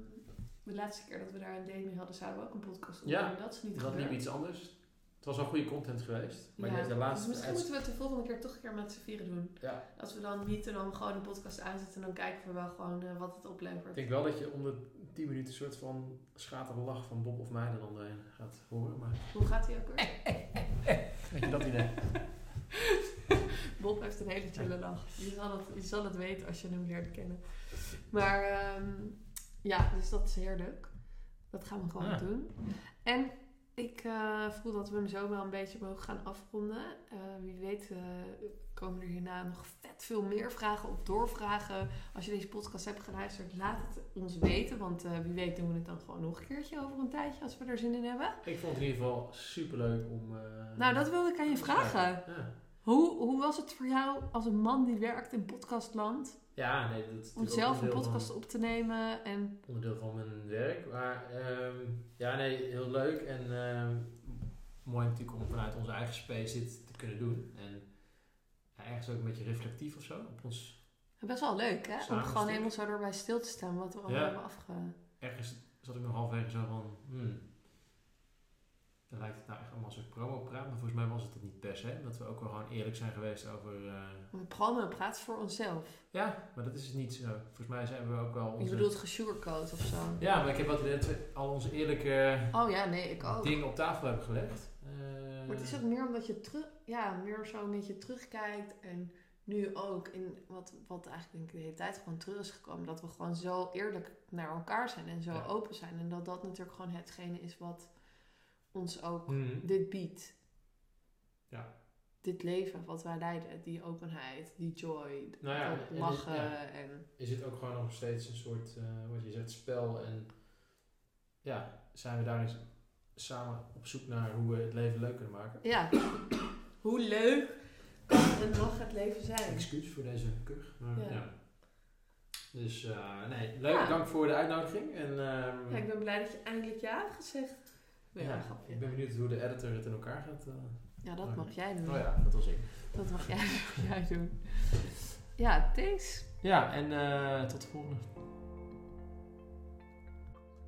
de laatste keer dat we daar een date mee hadden, zouden we ook een podcast opnemen. Ja, dat is niet Dat gebeurd. liep iets anders. Het was wel goede content geweest. Maar Ja, deze de laatste... dus misschien moeten we het de volgende keer toch een keer met z'n vieren doen. Ja, Als we dan niet en dan gewoon een podcast aanzetten, dan kijken we wel gewoon eh, wat het ik oplevert. denk wel dat je om de 10 minuten een soort van schatere lach van Bob of mij er dan doorheen gaat horen. Maar Hoe gaat die ook weer? weet je dat idee? Bob heeft een hele chille lach. Je zal, het, je zal het weten als je hem leert kennen. Maar ehm, ja, dus dat is heerlijk. Dat gaan we gewoon Ja. doen. En ik eh, voel dat we hem zo wel een beetje mogen gaan afronden. Eh, wie weet eh, komen er hierna nog vet veel meer vragen of doorvragen. Als je deze podcast hebt geluisterd, laat het ons weten. Want wie weet doen we het dan gewoon nog een keertje over een tijdje als we er zin in hebben. Ik vond het in ieder geval super leuk om. Nou, dat wilde ik aan je vragen. Ja. Hoe, hoe was het voor jou als een man die werkt in podcastland? ja, nee, dat Om zelf een podcast van, op te nemen en... onderdeel van mijn werk. Maar ehm, ja, nee, heel leuk en ehm, mooi natuurlijk om vanuit onze eigen space dit te kunnen doen. En ja, ergens ook een beetje reflectief of zo. Op ons, Best wel leuk, hè? Om gewoon helemaal zo erbij stil te staan wat we al Ja. hebben afge... ergens zat ik nog halverwege zo van, hmm, dan lijkt het nou echt allemaal een soort promo-praat, maar volgens mij was het dat niet per se. Dat we ook wel gewoon eerlijk zijn geweest over, eh, We promo praat voor onszelf. ja, maar dat is niet zo. Volgens mij zijn we ook wel onze... Je bedoelt gesugarcoat of zo. Ja, maar ik heb wat we al onze eerlijke Oh ja, nee, ik ook. dingen op tafel hebben gelegd. Eh, Maar het is ook meer omdat je terug, ja, meer zo een beetje terugkijkt en nu ook in wat, wat eigenlijk denk ik de hele tijd gewoon terug is gekomen, dat we gewoon zo eerlijk naar elkaar zijn en zo Ja. open zijn en dat dat natuurlijk gewoon hetgene is wat ons ook Mhm. dit biedt. Ja. Dit leven wat wij leiden, die openheid, die joy, Nou ja, dat en- en- lachen ja. en is het ook gewoon nog steeds een soort, eh, wat je zegt, spel. En ja, zijn we daar eens samen op zoek naar hoe we het leven leuk kunnen maken. ja, hoe leuk kan en mag het leven zijn. Excuus voor deze kuch. Maar, Ja. ja. Dus eh, nee, leuk. Dank voor de uitnodiging. En, ehm, Ja, ik ben blij dat je eindelijk ja hebt gezegd. Ja, ik ben benieuwd hoe de editor het in elkaar gaat. eh. Ja, dat mag jij doen. Oh ja, dat was ik. Dat mag jij, jij doen. Ja, thanks. Ja, en eh, tot de volgende.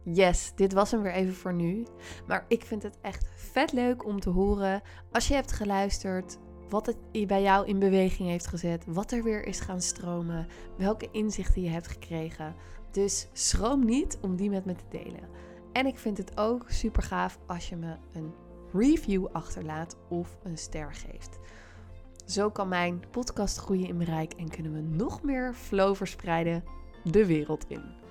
Yes, dit was hem weer even voor nu. Maar ik vind het echt vet leuk om te horen als je hebt geluisterd. Wat het bij jou in beweging heeft gezet. Wat er weer is gaan stromen. Welke inzichten je hebt gekregen. Dus schroom niet om die met me te delen. En ik vind het ook super gaaf als je me een review achterlaat of een ster geeft. Zo kan mijn podcast groeien in bereik en kunnen we nog meer flow verspreiden de wereld in.